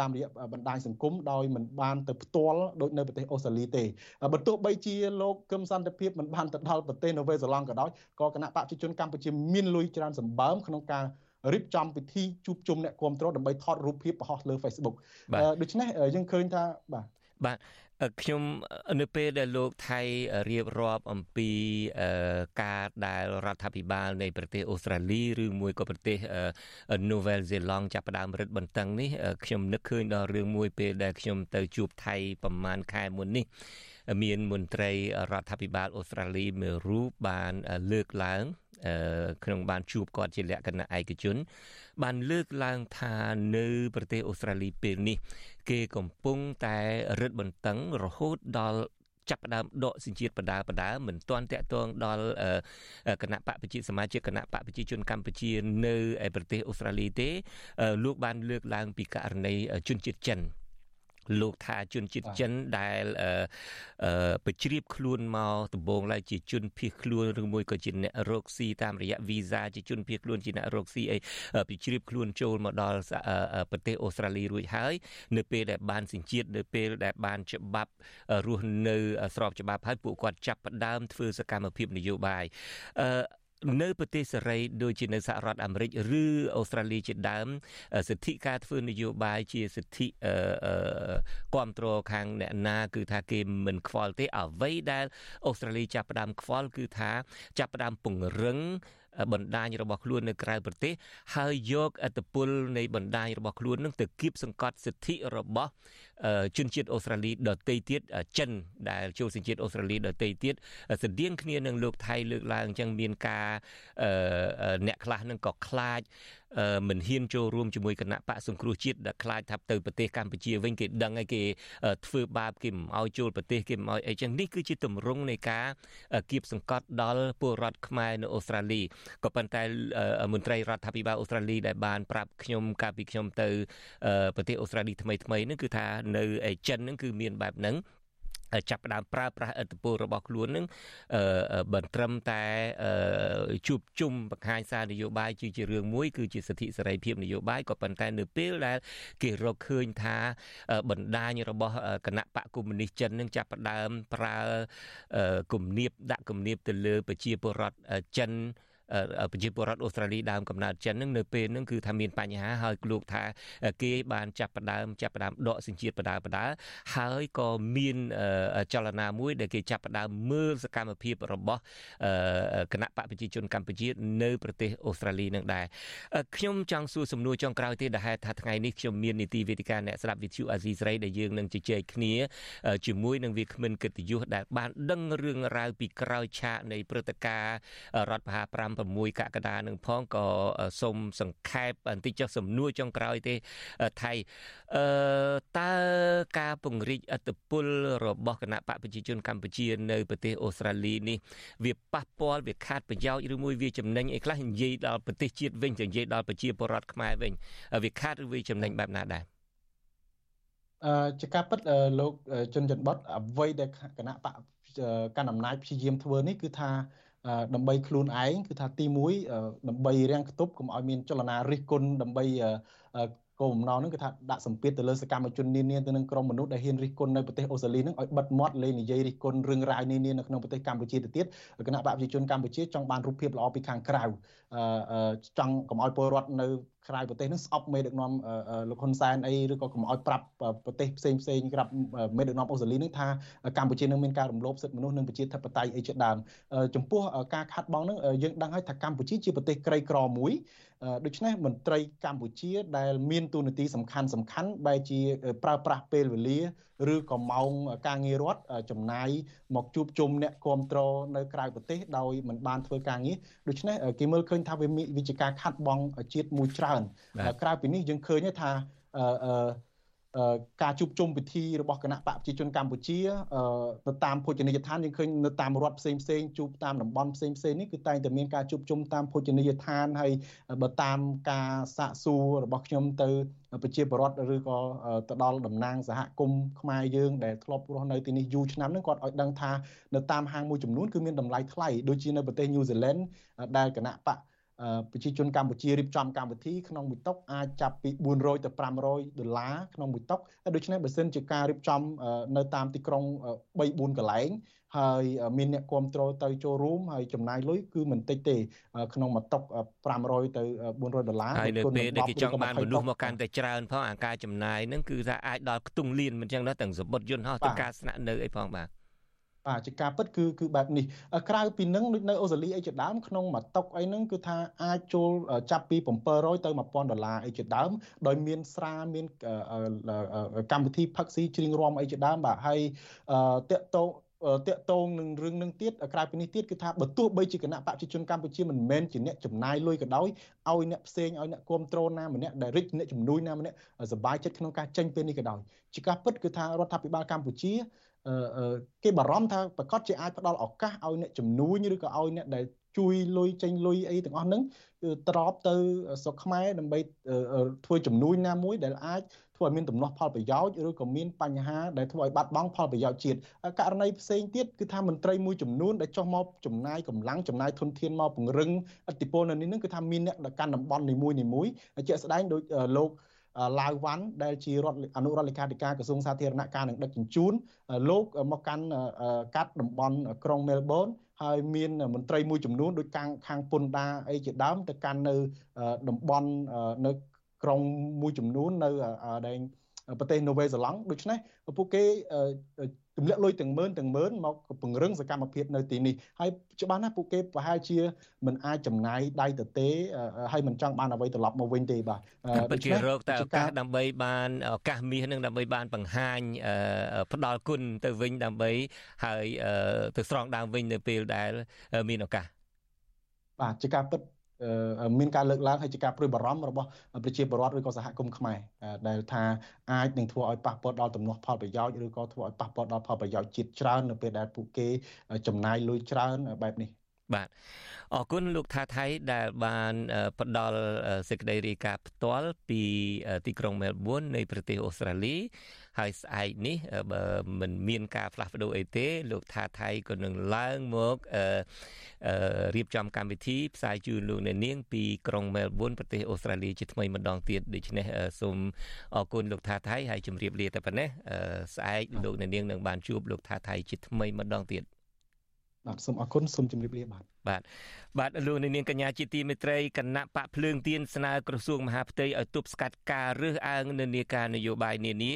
តាមរយៈបណ្ដាញសង្គមដោយមិនបានទៅផ្ទាល់ដូចនៅប្រទេសអូស្ត្រាលីទេបើទោះបីជាលោកគឹមសន្តិភាពមិនបានទៅដល់ប្រទេសនូវេសេឡង់ក៏ដោយក៏គណៈបព្វជិជនកម្ពុជាមានលុយច្រើនសម្បើមក្នុងការរៀបចំពិធីជួបជុំអ្នកគ្រប់គ្រងដើម្បីថតរូបភាពបង្ហោះលើ Facebook ដូច្នេះយើងឃើញថាបាទបាទខ្ញុំនៅពេលដែលលោកថៃរៀបរាប់អំពីការដែលរដ្ឋាភិបាលនៃប្រទេសអូស្ត្រាលីឬមួយក៏ប្រទេស Nouvelle Zealand ចាប់ផ្ដើមរឹតបន្តឹងនេះខ្ញុំនឹកឃើញដល់រឿងមួយពេលដែលខ្ញុំទៅជួបថៃប្រហែលខែមុននេះ មានមន្ត្រីរដ្ឋាភិបាលអូស្ត្រាលីមួយរូបបានលើកឡើងក្នុងបានជួបគាត់ជាលក្ខណៈឯកជន បានលើកឡើងថានៅប្រទេសអូស្ត្រាលីពេលនេះ គេកំពុងតែរឹតបន្តឹងរហូតដល់ចាប់ផ្ដើមដកសញ្ជាតិបដាបដាមិនទាន់តាក់ទងដល់គណៈបកប្រជាសមាជិកគណៈបកប្រជាជនកម្ពុជានៅប្រទេសអូស្ត្រាលីទេលោកបានលើកឡើងពីករណីជនជាតិចិន លោកថាជនជាតិចិនដែលបញ្ជ្រាបខ្លួនមកដំបងឡើយជាជនភៀសខ្លួនឬមួយក៏ជាអ្នករកស៊ីតាមរយៈវីសាជាជនភៀសខ្លួនជាអ្នករកស៊ីអីបញ្ជ្រាបខ្លួនចូលមកដល់ប្រទេសអូស្ត្រាលីរួចហើយ នៅពេលដែលបានសញ្ជាតិនៅពេលដែលបានច្បាប់រស់នៅស្របច្បាប់ហើយពួកគាត់ចាប់ផ្ដើមធ្វើសកម្មភាពនយោបាយអឺ នៅប្រទេសសេរីដូចជានៅសហរដ្ឋអាមេរិកឬអូស្ត្រាលីជាដើមសិទ្ធិការធ្វើនយោបាយជាសិទ្ធិគ្រប់គ្រងខាងអ្នកណាគឺថាគេមិនខ្វល់ទេអ្វីដែលអូស្ត្រាលីចាប់ផ្ដើមខ្វល់គឺថាចាប់ផ្ដើមពង្រឹងបណ្ដាញរបស់ខ្លួននៅក្រៅប្រទេសហើយយកអត្តពលនៃបណ្ដាញរបស់ខ្លួននឹងទៅគៀបសង្កត់សិទ្ធិរបស់ជនជាតិអូស្ត្រាលីដទៃទៀតចិនដែលចូលសញ្ជាតិអូស្ត្រាលីដទៃទៀតស្តៀងគ្នានឹងលោកថៃលើកឡើងអញ្ចឹងមានការអ្នកខ្លះនឹងក៏ខ្លាចមិនហ៊ានចូលរួមជាមួយគណៈបកសង្គ្រោះជាតិដែលខ្លាចថាទៅប្រទេសកម្ពុជាវិញគេដឹងហើយគេធ្វើបាបគេមិនឲ្យចូលប្រទេសគេមិនឲ្យអីចឹងនេះគឺជាទម្រង់នៃការគៀបសង្កត់ដល់ពលរដ្ឋខ្មែរនៅអូស្ត្រាលីក៏ប៉ុន្តែមន្ត្រីរដ្ឋាភិបាលអូស្ត្រាលីដែលបានប្រាប់ខ្ញុំកាលពីខ្ញុំទៅប្រទេសអូស្ត្រាលីថ្មីថ្មីហ្នឹងគឺថានៅចិនហ្នឹងគឺមានបែបហ្នឹងចាប់ផ្ដើមប្រើប្រាស់ឥទ្ធិពលរបស់ខ្លួននឹងមិនត្រឹមតែជួបជុំបង្ហាញសារនយោបាយជារឿងមួយគឺជាសិទ្ធិសេរីភាពនយោបាយក៏ប៉ុន្តែនៅពេលដែលគេរកឃើញថាបណ្ដាញរបស់គណៈបកកុម្មុយនីសចិននឹងចាប់ផ្ដើមប្រើគំនាបដាក់គំនាបទៅលើប្រជាពលរដ្ឋចិន ប្រជាពលរដ្ឋអូស្ត្រាលីដើមកំណើតចិននឹងនៅពេលហ្នឹងគឺថាមានបញ្ហាហើយលោកថាគេបានចាប់ផ្ដើមចាប់ផ្ដើមដកសញ្ជាតិបដាបដាហើយក៏មានចលនាមួយដែលគេចាប់ផ្ដើមមើលសកម្មភាពរបស់គណៈបកប្រជាជនកម្ពុជានៅប្រទេសអូស្ត្រាលីនឹងដែរខ្ញុំចង់សួរសំណួរចុងក្រោយទេដែលហេតុថាថ្ងៃនេះខ្ញុំមាននីតិវេទិកាអ្នកស្ដាប់វិទ្យុអាស៊ីសេរីដែលយើងនឹងជជែកគ្នាជាមួយនឹងវាគ្មិនកិត្តិយសដែលបានដឹងរឿងរ៉ាវពីក្រោយឆាកនៃព្រឹត្តិការណ៍រដ្ឋបហា5 6កក្កដានឹងផងក៏សូមសង្ខេបបន្តិចចុះសំណួរចុងក្រោយទេថៃអឺតើការពង្រីកអធិបុលរបស់គណៈបកប្រជាជនកម្ពុជានៅប្រទេសអូស្ត្រាលីនេះវាប៉ះពាល់វាខាតប្រយោជន៍ឬមួយវាចំណេញអីខ្លះនិយាយដល់ប្រទេសជាតិវិញទៅនិយាយដល់ប្រជាពលរដ្ឋខ្មែរវិញវាខាតឬវាចំណេញបែបណាដែរអឺជាការពិតលោកជុនច័ន្ទបតអ្វីដែលគណៈបកកណ្ដាលអំណាចព្យាយាមធ្វើនេះគឺថា ដើម្បីខ្លួនឯងគឺថាទី1ដើម្បីរាំងខ្ទប់កុំឲ្យមានចលនារិះគន់ដើម្បីគោលបំណងហ្នឹងគឺថាដាក់សម្ពាធទៅលើសកម្មជននានាទៅនឹងក្រុមមនុស្សដែលហ៊ានរិះគន់នៅប្រទេសអូស្ត្រាលីហ្នឹងឲ្យបិទមាត់លេងនិយាយរិះគន់រឿងរ៉ាវនានានៅក្នុងប្រទេសកម្ពុជាទៅទៀតគណៈបកប្រជាជនកម្ពុជាចង់បានរូបភាពល្អពីខាងក្រៅចង់កុំឲ្យពលរដ្ឋនៅ ក្រៅប្រទេសនឹងស្អប់មេដឹកនាំលោកហ៊ុនសែនអីឬក៏កុំឲ្យប្រាប់ប្រទេសផ្សេងផ្សេងក្រាប់មេដឹកនាំអូស្ត្រាលីនឹងថាកម្ពុជានឹងមានការរំលោភសិទ្ធិមនុស្សនិងប្រជាធិបតេយ្យអីជាដើមចំពោះការខាត់បងនឹងយើងដឹងហើយថាកម្ពុជាជាប្រទេសក្រីក្រមួយដូច្នេះមន្ត្រីកម្ពុជាដែលមានទូនាទីសំខាន់សំខាន់បែរជាប្រើប្រាស់ពេលវេលាឬក៏ម៉ោងការងាររដ្ឋចំណាយមកជួបជុំអ្នកគ្រប់គ្រងនៅក្រៅប្រទេសដោយមិនបានធ្វើការងារដូច្នេះគេមើលឃើញថាវាមានវិជាការខាត់បងជាតិមួយច្រើនក្រៅពីនេះយើងឃើញថាអឺការជួបជុំពិធីរបស់គណៈបកប្រជាជនកម្ពុជាទៅតាមភោជនីយដ្ឋានយើងឃើញនៅតាមរដ្ឋផ្សេងផ្សេងជួបតាមតំបន់ផ្សេងផ្សេងនេះគឺតែងតែមានការជួបជុំតាមភោជនីយដ្ឋានហើយបើតាមការសាកសួររបស់ខ្ញុំទៅប្រជាពលរដ្ឋឬក៏ទៅដល់តំណាងសហគមន៍ខ្មែរយើងដែលធ្លាប់រស់នៅទីនេះយូរឆ្នាំហ្នឹងគាត់ឲ្យដឹងថានៅតាមហាងមួយចំនួនគឺមានតម្លៃថ្លៃដូចជានៅប្រទេសញូហ្សេឡង់ដែលគណៈបក ប្រជាជនកម្ពុជារៀបចំកម្មវិធីក្នុងមួយតុអាចចាប់ពី400ទៅ500ដុល្លារក្នុងមួយតុដូច្នេះបើសិនជាការរៀបចំនៅតាមទីក្រុង3 4កន្លែងហើយមានអ្នកគ្រប់គ្រងទៅចូលរួមហើយចំណាយលុយគឺមិនតិចទេ ក្នុងមួយតុ500ទៅ400ដុល្លារហើយនៅពេលដែលគេចង់បានមនុស្សមកកាន់តែច្រើនផងអាការចំណាយហ្នឹងគឺថាអាចដល់ខ្ទង់លានមិនចឹងដែរទាំងសម្បត្តិយន្តហោះទៅការស្នាក់នៅអីផងបាទ បាទជាការពិតគឺគឺបែបនេះក្រៅពីនឹងដូចនៅអូស្ត្រាលីអីជាដើមក្នុងមួយតុកអីហ្នឹងគឺថាអាចចូលចាប់ពី700ទៅ1000ដុល្លារអីជាដើមដោយមានស្រាមានកម្មវិធីផឹកស៊ីជ្រៀងរំអីជាដើមបាទហើយតាក់តោតាក់តងនឹងរឿងនឹងទៀតក្រៅពីនេះទៀតគឺថាបើទោះបីជាគណៈបព្វជិជនកម្ពុជាមិនមែនជាអ្នកចំណាយលុយក៏ដោយឲ្យអ្នកផ្សេងឲ្យអ្នកគ្រប់គ្រងណាម្នាក់ដែលរិចអ្នកជំនួយណាម្នាក់សុបាយចិត្តក្នុងការចេញពេលនេះក៏ដោយជាការពិតគឺថារដ្ឋាភិបាលកម្ពុជា គេបារម្ភថាប្រកាសជាអាចផ្ដល់ឱកាសឲ្យអ្នកជំនួញឬក៏ឲ្យអ្នកដែលជួយលុយចេញលុយអីទាំងអស់ហ្នឹងត្រឡប់ទៅស្រុកខ្មែរដើម្បីធ្វើជំនួយណាមួយដែលអាចធ្វើឲ្យមានដំណោះផលប្រយោជន៍ឬក៏មានបញ្ហាដែលធ្វើឲ្យបាត់បង់ផលប្រយោជន៍ជាតិករណីផ្សេងទៀតគឺថាមន្ត្រីមួយចំនួនដែលចោះមកចំណាយកម្លាំងចំណាយធនធានមកពង្រឹងអធិបុលនៅនេះគឺថាមានអ្នកកាន់តំបន់នីមួយនីមួយជាក់ស្ដែងដោយលោក ឡាវវ៉ាន់ដែលជារដ្ឋអនុរដ្ឋលេខាធិការក្រសួងសាធារណការនិងដឹកជញ្ជូនលោកមកកាន់កាត់តំបន់ក្រុងមែលប៊នហើយមានមន្ត្រីមួយចំនួនដូចខាងខាងពុនដាអីជាដើមទៅកាន់នៅតំបន់នៅក្រុងមួយចំនួននៅដែនប្រទេសនូវេសេឡង់ដូច្នេះពួកគេ ទម្លាក់លុយទាំងម៉ឺនទាំងម៉ឺនមកពង្រឹងសកម្មភាពនៅទីនេះហើយច្បាស់ណាស់ពួកគេប្រហែលជាមិនអាចចំណាយដៃទៅទេហើយមិនចង់បានអ្វីត្រឡប់មកវិញទេបាទពិតជារកតែឱកាសដើម្បីបានឱកាសមាសនឹងដើម្បីបានបង្ហាញផ្ដល់គុណទៅវិញដើម្បីហើយទៅស្រង់ដើមវិញនៅពេលដែលមានឱកាសបាទជាការពិត មានការលើកឡើងហើយជាការព្រួយបារម្ភរបស់ប្រជាពលរដ្ឋឬក៏សហគមន៍ខ្មែរដែលថាអាចនឹងធ្វើឲ្យប៉ះពាល់ដល់ទំនាស់ផលប្រយោជន៍ឬក៏ធ្វើឲ្យប៉ះពាល់ដល់ផលប្រយោជន៍ជាតិច្រើននៅពេលដែលពួកគេចំណាយលុយច្រើនបែបនេះបាទអរគុណលោកថាថៃដែលបានផ្ដល់សេចក្តីរាយការណ៍ផ្ទាល់ពីទីក្រុងមែលប៊ននៃប្រទេសអូស្ត្រាលី ហើយស្អែកនេះបើមិនមានការផ្លាស់ប្ដូរអីទេ លោកថាថៃក៏នឹងឡើងមករៀបចំកម្មវិធីផ្សាយជូនលោកអ្នកនាងពីក្រុងមែលប៊នប្រទេសអូស្ត្រាលីជាថ្មីម្ដងទៀតដូច្នេះសូមអរគុណលោកថាថៃហើយជម្រាបលាតែប៉ុណ្ណេះស្អែកលោកអ្នកនាងនឹងបានជួបលោកថាថៃជាថ្មីម្ដងទៀតបាទសូមអរគុណសូមជម្រាបលាបាទ បាទបាទលោកនាងកញ្ញាជាទីមេត្រីគណៈបកភ្លើងទៀនស្នើក្រសួងមហាផ្ទៃឲ្យទប់ស្កាត់ការរើសអើងនានាការនយោបាយនានា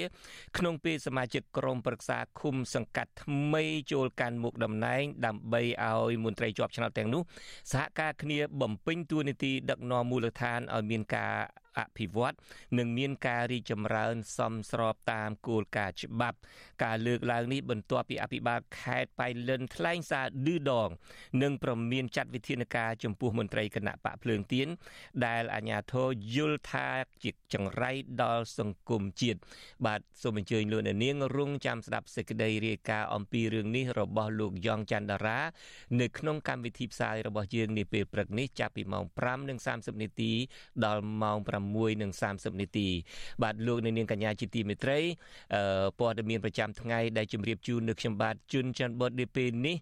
ក្នុងពេលសមាជិកក្រុមប្រឹក្សាឃុំសង្កាត់ថ្មីចូលកាន់មុខតំណែង ដើម្បីឲ្យមន្ត្រីជាប់ឆ្នោតទាំងនោះសហការគ្នាបំពេញតួនាទីដឹកនាំមូលដ្ឋានឲ្យមានការ អភិវឌ្ឍនិងមានការរីកចម្រើនសមស្របតាមគោលការណ៍ច្បាប់ ការលើកឡើងនេះបន្ទាប់ពីអភិបាលខេត្តបៃលិនថ្លែងសារឌឺដង និងប្រមានចាត់វិធានការចំពោះមន្ត្រីគណៈបកភ្លើងទៀនដែលអាជ្ញាធរយល់ថាជាចង្រៃដល់សង្គមជាតិបាទសូមអញ្ជើញលោកអ្នកនាងរងចាំស្ដាប់សេចក្តីរាយការណ៍អំពីរឿងនេះរបស់លោកយ៉ងច័ន្ទតារា នៅក្នុងកម្មវិធីផ្សាយរបស់យើងនាពេលព្រឹកនេះចាប់ពីម៉ោង5:30នាទីដល់ម៉ោង6 6:30នាទីបាទលោកនាងកញ្ញាជាទីមេត្រីព័ត៌មានប្រចាំថ្ងៃដែលជម្រាបជូននៅខ្ញុំបាទជុនច័ន្ទបតនាពេលនេះ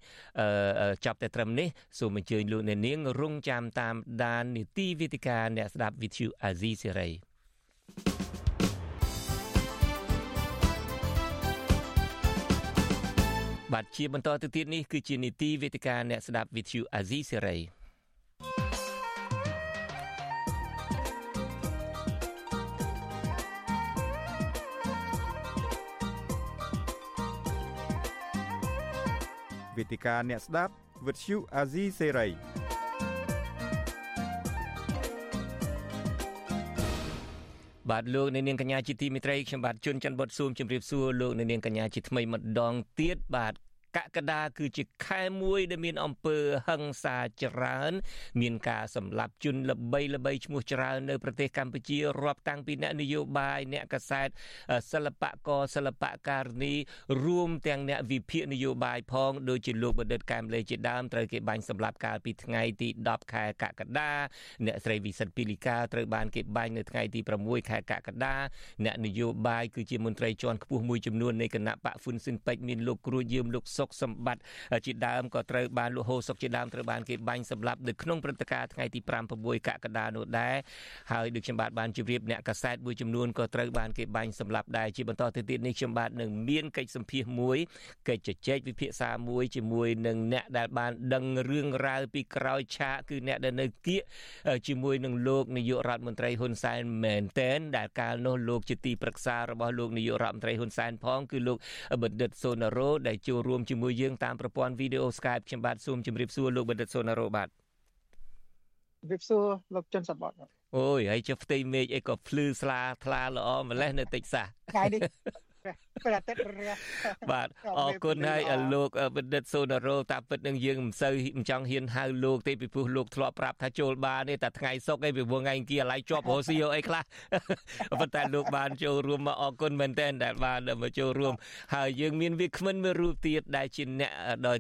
ចាប់តែត្រឹមនេះសូមអញ្ជើញលោកនាងរងចាំតាមដាននីតិវិទ្យាអ្នកស្ដាប់ Vithu Azizi Serai បាទជាបន្តទៅទៀតនេះគឺជានីតិវេទិកាអ្នកស្ដាប់ Vithu Azizi Serai វេទិកាអ្នកស្ដាប់វិទ្យុអាស៊ីសេរីបាទលោកអ្នកនាងកញ្ញាជាទីមេត្រីខ្ញុំបាទជួនច័ន្ទបុតស៊ូមជម្រាបសួរលោកអ្នកនាងកញ្ញាជាថ្មីម្ដងទៀតបាទ កក្កដាគឺជាខែមួយដែលមានអំពើហិង្សាច្រើន មានការសម្លាប់ជនល្បីល្បីឈ្មោះច្រើននៅប្រទេសកម្ពុជារាប់តាំងពីអ្នកនយោបាយអ្នកកសែតសិល្បករសិល្បការិនីរួមទាំងអ្នកវិភាគនយោបាយផងដូចជាលោកបណ្ឌិតកែមលេជាដើមត្រូវគេបាញ់សម្លាប់កាលពីថ្ងៃទី10ខែកក្កដាអ្នកស្រីវិសិទ្ធពីលីកាត្រូវបានគេបាញ់នៅថ្ងៃទី6ខែកក្កដាអ្នកនយោបាយគឺជាមន្ត្រីជាន់ខ្ពស់មួយចំនួននៃគណៈបកហ្វុនស៊ិនពេជ្រមានលោកគ្រូយឿមលោកសុកសុកសម្បត្តិជាដើមក៏ត្រូវបានលោកហូសុកជាដើមត្រូវបានគេបាញ់សម្លាប់នៅក្នុងព្រឹត្តិការណ៍ថ្ងៃទី5 6កក្កដានោះដែរហើយដូចខ្ញុំបាទបានជម្រាបអ្នកកាសែតមួយចំនួនក៏ត្រូវបានគេបាញ់សម្លាប់ដែរជាបន្តទៅទៀតនេះខ្ញុំបាទនឹងមានកិច្ចសម្ភាសមួយកិច្ចជជែកវិភាសាមួយជាមួយនឹងអ្នកដែលបានដឹងរឿងរ៉ាវពីក្រោយឆាកគឺអ្នកដែលនៅគៀកជាមួយនឹងលោកនាយករដ្ឋមន្ត្រីហ៊ុនសែនមែនតែនដែលកាលនោះលោកជាទីប្រឹក្សារបស់លោកនាយករដ្ឋមន្ត្រីហ៊ុនសែនផងគឺលោកបណ្ឌិតសូណារ៉ូដែលចូលរួមជាមួយយើងតាមប្រព័ន្ធវីដេអូ Skype ខ្ញុំបាទសូមជម្រាបសួរលោកបណ្ឌិតសូណារ៉ូបាទជម្រាបសួរលោកចុនសបតអូយហើយចុះផ្ទៃមេឃអីក៏ភ្លឺស្លាថ្លាល្អម្លេះនៅតិចសាថ្ងៃនេះ ព្រះអាទិត្យរះបាទអរគុណហើយលោកបណ្ឌិតសូណារ៉ូតាពិតនឹងយើងមិនសូវមិនចង់ហ៊ានហៅលោកទេពីព្រោះលោកធ្លាប់ប្រាប់ថាចូលបានទេតែថ្ងៃសុកឯងពីព្រោះថ្ងៃអង្គារឡៃជាប់រស់ស៊ីអីខ្លះប៉ុន្តែលោកបានចូលរួមមកអរគុណមែនទែនដែលបានមកចូលរួមហើយយើងមានវាគ្មិនមួយរូបទៀតដែលជាអ្នកដោយ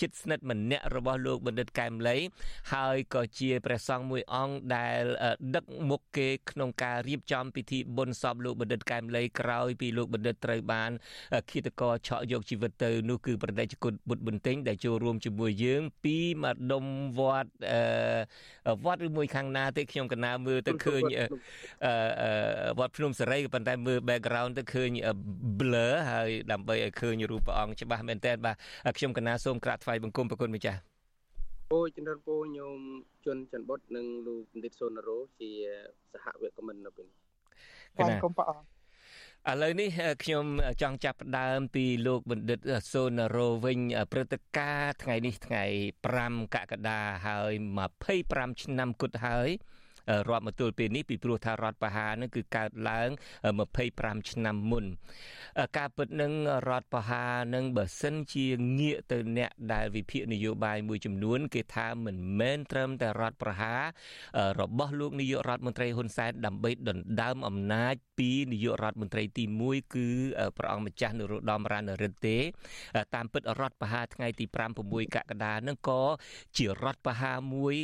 ចិត្តស្និទ្ធម្នាក់របស់លោកបណ្ឌិតកែមលីហើយក៏ជាព្រះសង្ឃមួយអង្គដែលដឹកមុខគេក្នុងការរៀបចំពិធីបុណ្យសពលោកបណ្ឌិតកែមលីក្រោយពីលោកបណ្ឌិតត្រូវបានឃាតករឆក់យកជីវិតទៅនោះគឺប្រដេជគុណបុត្របន្ទិញដែលចូលរួមជាមួយយើង ពីម្ដុំវត្តវត្តឬមួយខាងណាទេខ្ញុំកណាមើលទៅឃើញវត្តភ្នំសេរីប៉ុន្តែមើល background ទៅឃើញ blur ហើយដើម្បីឲ្យឃើញរូបព្រះអង្គច្បាស់មែនតើបាទខ្ញុំកណាសូមក្រាបថ្វាយបង្គំប្រគុណម្ចាស់អូជំរាបពូញោមជុនច័ន្ទបុតនិងលោកបណ្ឌិតសូណារ៉ូជាសហវគមននៅពេលនេះកណាគុំព្រះអង្គ ឥឡូវនេះខ្ញុំចង់ចាប់ផ្ដើមពីលោកបណ្ឌិតសូណារ៉ូវិញព្រឹត្តិការណ៍ថ្ងៃនេះថ្ងៃ5កក្កដាហើយ25ឆ្នាំគត់ហើយ រាប់មកទល់ពេលនេះពីព្រោះថារដ្ឋបហានឹងគឺកើតឡើង25ឆ្នាំមុន ការពិតនឹងរដ្ឋបហានឹងបើសិនជាងាកទៅអ្នកដែលវិភាគនយោបាយមួយចំនួន គេថាមិនមែនត្រឹមតែរដ្ឋប្រហាររបស់លោកនាយករដ្ឋមន្ត្រីហ៊ុនសែនដើម្បីដណ្ដើមអំណាចពីនាយករដ្ឋមន្ត្រីទី1គឺព្រះអង្គម្ចាស់នរោត្តមរណរដ្ឋទេ តាមពិតរដ្ឋបហាថ្ងៃទី5 6កក្កដានឹងក៏ជារដ្ឋបហាមួយ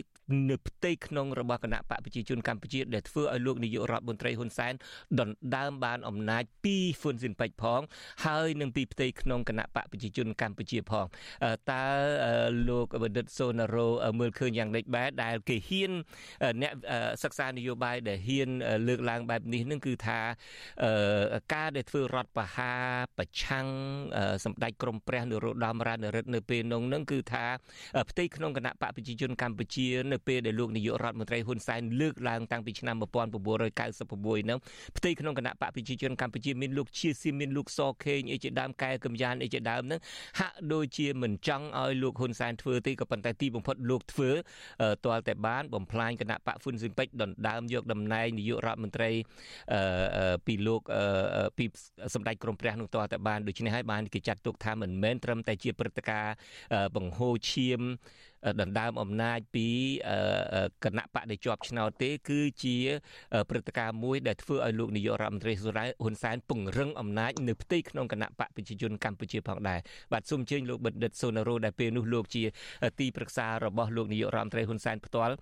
នៅផ្ទៃក្នុងរបស់គណៈបកប្រជាជនកម្ពុជាដែលធ្វើឲ្យលោកនាយករដ្ឋមន្ត្រីហ៊ុនសែនដណ្ដើមបានអំណាចពីហ៊ុនស៊ិនប៉ិចផង ហើយនឹងពីផ្ទៃក្នុងគណៈបកប្រជាជនកម្ពុជាផងតើលោកបណ្ឌិតសូណារ៉ូមើលឃើញយ៉ាងដូចម្ដេចដែលគេហ៊ានអ្នកសិក្សានយោបាយដែលហ៊ានលើកឡើងបែបនេះនឹងគឺថាការដែលធ្វើរដ្ឋបហាប្រឆាំងសម្ដេចក្រមព្រះនរោត្តមរណរដ្ឋនៅពេលនោះនឹងគឺថាផ្ទៃក្នុងគណៈបកប្រជាជនកម្ពុជានៅនៅពេលដែលលោកនាយករដ្ឋមន្ត្រីហ៊ុនសែនលើកឡើងតាំងពីឆ្នាំ1996នោះផ្ទៃក្នុងគណៈបកប្រជាជនកម្ពុជាមានលោកជាស៊ីមានលោកសខេងអីជាដើមកែកំយ៉ានអីជាដើមហ្នឹងហាក់ដូចជាមិនចង់ឲ្យលោកហ៊ុនសែនធ្វើទេក៏ប៉ុន្តែទីបំផុតលោកធ្វើទាល់តែបានបំផ្លាញគណៈបកហ៊ុនស៊ិនពេជ្រដណ្ដើមយកតំណែងនាយករដ្ឋមន្ត្រីពីលោកពីសម្ដេចក្រមព្រះនោះទាល់តែបានដូច្នេះហើយបានគេចាត់ទុកថាមិនមែនត្រឹមតែជាព្រឹត្តិការណ៍បង្ហូរឈាមដណ្ដើមអំណាចពីគណៈបកដែលជាប់ឆ្នោតទេ គឺជាព្រឹត្តិការណ៍មួយដែលធ្វើឲ្យលោកនាយករដ្ឋមន្ត្រីសុរ៉ៃហ៊ុនសែនពង្រឹងអំណាចនៅផ្ទៃក្នុងគណៈបកប្រជាជនកម្ពុជាផងដែរបាទសូមអញ្ជើញលោកបណ្ឌិតសូណារ៉ូដែលពេលនោះលោកជា ទីប្រឹក្សារបស់លោកនាយករដ្ឋមន្ត្រីហ៊ុនសែនផ្ទាល់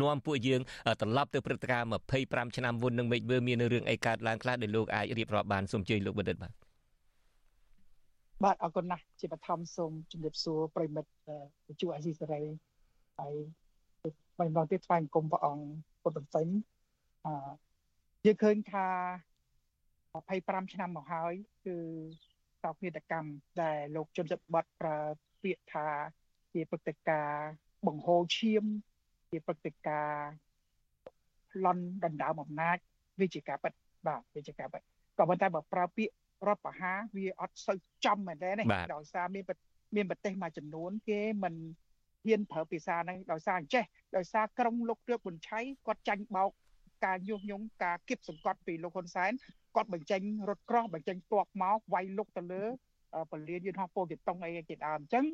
នាំពួកយើងត្រឡប់ទៅព្រឹត្តិការណ៍25ឆ្នាំមុននឹងមេឃវើមានរឿងអីកើតឡើងខ្លះដែលលោកអាចរៀបរាប់បានសូមអញ្ជើញលោកបណ្ឌិតបាទ បាទអរគុណណាស់ជាបឋមសូមជម្រាបសួរប្រិមិត្តវិទ្យុអាស៊ីសេរីហើយបាញ់ម្ដងទៀតថ្វាយអង្គមព្រះអង្គពុទ្ធបន្ទិញអឺយើងឃើញថា25ឆ្នាំមកហើយ គឺតោកនេតកម្មដែលលោកជុនសិទ្ធបតប្រើពាក្យថាជាព្រឹត្តិការណ៍បង្ហូរឈាម ជាព្រឹត្តិការណ៍ប្លន់ដណ្ដើមអំណាចវាជាការពិតបាទវាជាការពិតក៏ប៉ុន្តែបើប្រើពាក្យ រដ្ឋបហាវាអត់សូវចំមែនទេណាដោយសារមានមានប្រទេសមួយចំនួនគេមិនហ៊ានប្រើភាសាហ្នឹងដោយសារអញ្ចេះដោយសារក្រុងលោកទឿបប៊ុនឆៃគាត់ចាញ់បោកការញុះញង់ការគៀបសង្កត់ពីលោកហ៊ុនសែនគាត់បញ្ចេញរត់ក្រោះបញ្ចេញទ័ពមកវាយលុកទៅលើពលានយន្តហោះពោធិ៍តុងអីជាដើមអញ្ចឹង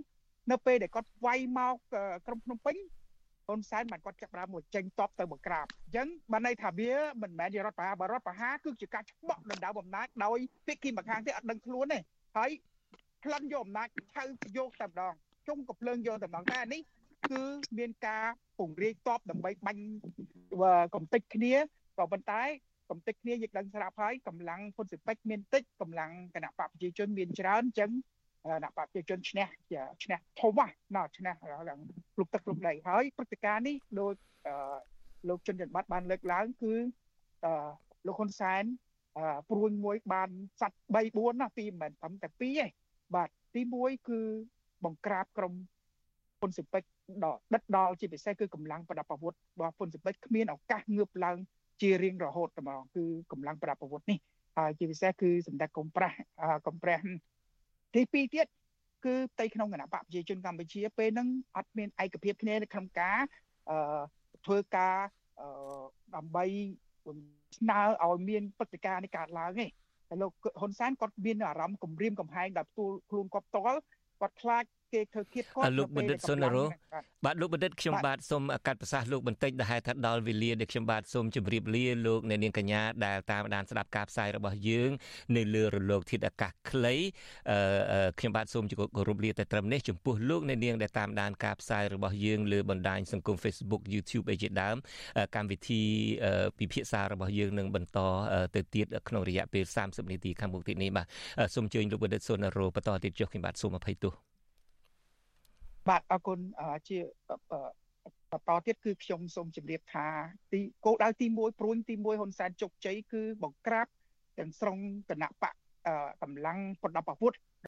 នៅពេលដែលគាត់វាយមកក្រុងភ្នំពេញ ហ៊ុនសែនបានគាត់ចាប់ដើមមកចេញតបទៅមកក្រាបអញ្ចឹងបានន័យថាវាមិនមែនជារដ្ឋបហាបើរដ្ឋបហាគឺជាការច្បក់ដណ្ដើមអំណាចដោយភាគីម្ខាងទៀតអត់ដឹងខ្លួនទេហើយប្លន់យកអំណាចថៅយកតែម្ដងជុំក៏ភ្លើងយកតែម្ដងតែអានេះគឺមានការពង្រាយតបដើម្បីបាញ់កំតិចគ្នាក៏ប៉ុន្តែកំតិចគ្នាយើងដឹងស្រាប់ហើយកម្លាំងហ៊ុនសិពេចមានតិចកម្លាំងគណៈបកប្រជាជនមានច្រើនអញ្ចឹង គណៈបព្វជិជនឈ្នះជាឈ្នះធំណាស់ឈ្នះឡើងលុបទឹកលុបដីហើយព្រឹត្តិការណ៍នេះដោយលោកជនច័ន្ទបាត់បានលើកឡើងគឺលោកហ៊ុនសែនព្រួយមួយបានសັດ3 4ណាពីមិនត្រឹមតែ2ទេបាទទី1គឺបង្ក្រាបក្រុមពុនសិពេចដល់ដិតដល់ជាពិសេសគឺកម្លាំងប្រដាប់អាវុធរបស់ពុនសិពេចគ្មានឱកាសងើបឡើងជារៀងរហូតតែម្ដងគឺកម្លាំងប្រដាប់អាវុធនេះហើយជាពិសេសគឺសម្ដេចកុំប្រាស់កំប្រាស់ ទី2ទៀតគឺផ្ទៃក្នុងគណៈបកប្រជាជនកម្ពុជាពេលហ្នឹងអត់មានឯកភាពគ្នានៅក្នុងការអឺធ្វើការអឺដើម្បីស្នើឲ្យមានព្រឹត្តិការណ៍នេះកើតឡើងទេតែលោកហ៊ុនសែនគាត់មានអារម្មណ៍គំរាមកំហែងដល់ខ្លួនខ្លួនគាត់ផ្ទាល់គាត់ខ្លាច គេធ្វើគៀតគាត់លោកបណ្ឌិតសុនរោបាទលោកបណ្ឌិតខ្ញុំបាទសូមកាត់ប្រសាសន៍លោកបន្តិចដែលហេតុថាដល់វេលាដែលខ្ញុំបាទសូមជម្រាបលាលោកអ្នកនាងកញ្ញាដែលតាមដានស្ដាប់ការផ្សាយរបស់យើងនៅលើរលកធាតុអាកាសខ្លីអឺខ្ញុំបាទសូមគោរពលាតែត្រឹមនេះចំពោះលោកអ្នកនាងដែលតាមដានការផ្សាយរបស់យើងលើបណ្ដាញសង្គម Facebook YouTube អីជាដើមកម្មវិធីពិភាក្សារបស់យើងនឹងបន្តទៅទៀតក្នុងរយៈពេល30នាទីខាងមុខទៀតនេះបាទសូមអញ្ជើញលោកបណ្ឌិតសុនរោបន្តទៀតចុះខ្ញុំបាទសូមអភ័យទោស បាទអរគុណជាបន្តទៀតគឺខ្ញុំសូមជម្រាបថាទីគោលដៅទី1ព្រួញទី1ហ៊ុនសែនជោគជ័យគឺបង្ក្រាបទាំងស្រុងគណៈបកកម្លាំងប្រដាប់អាវុធ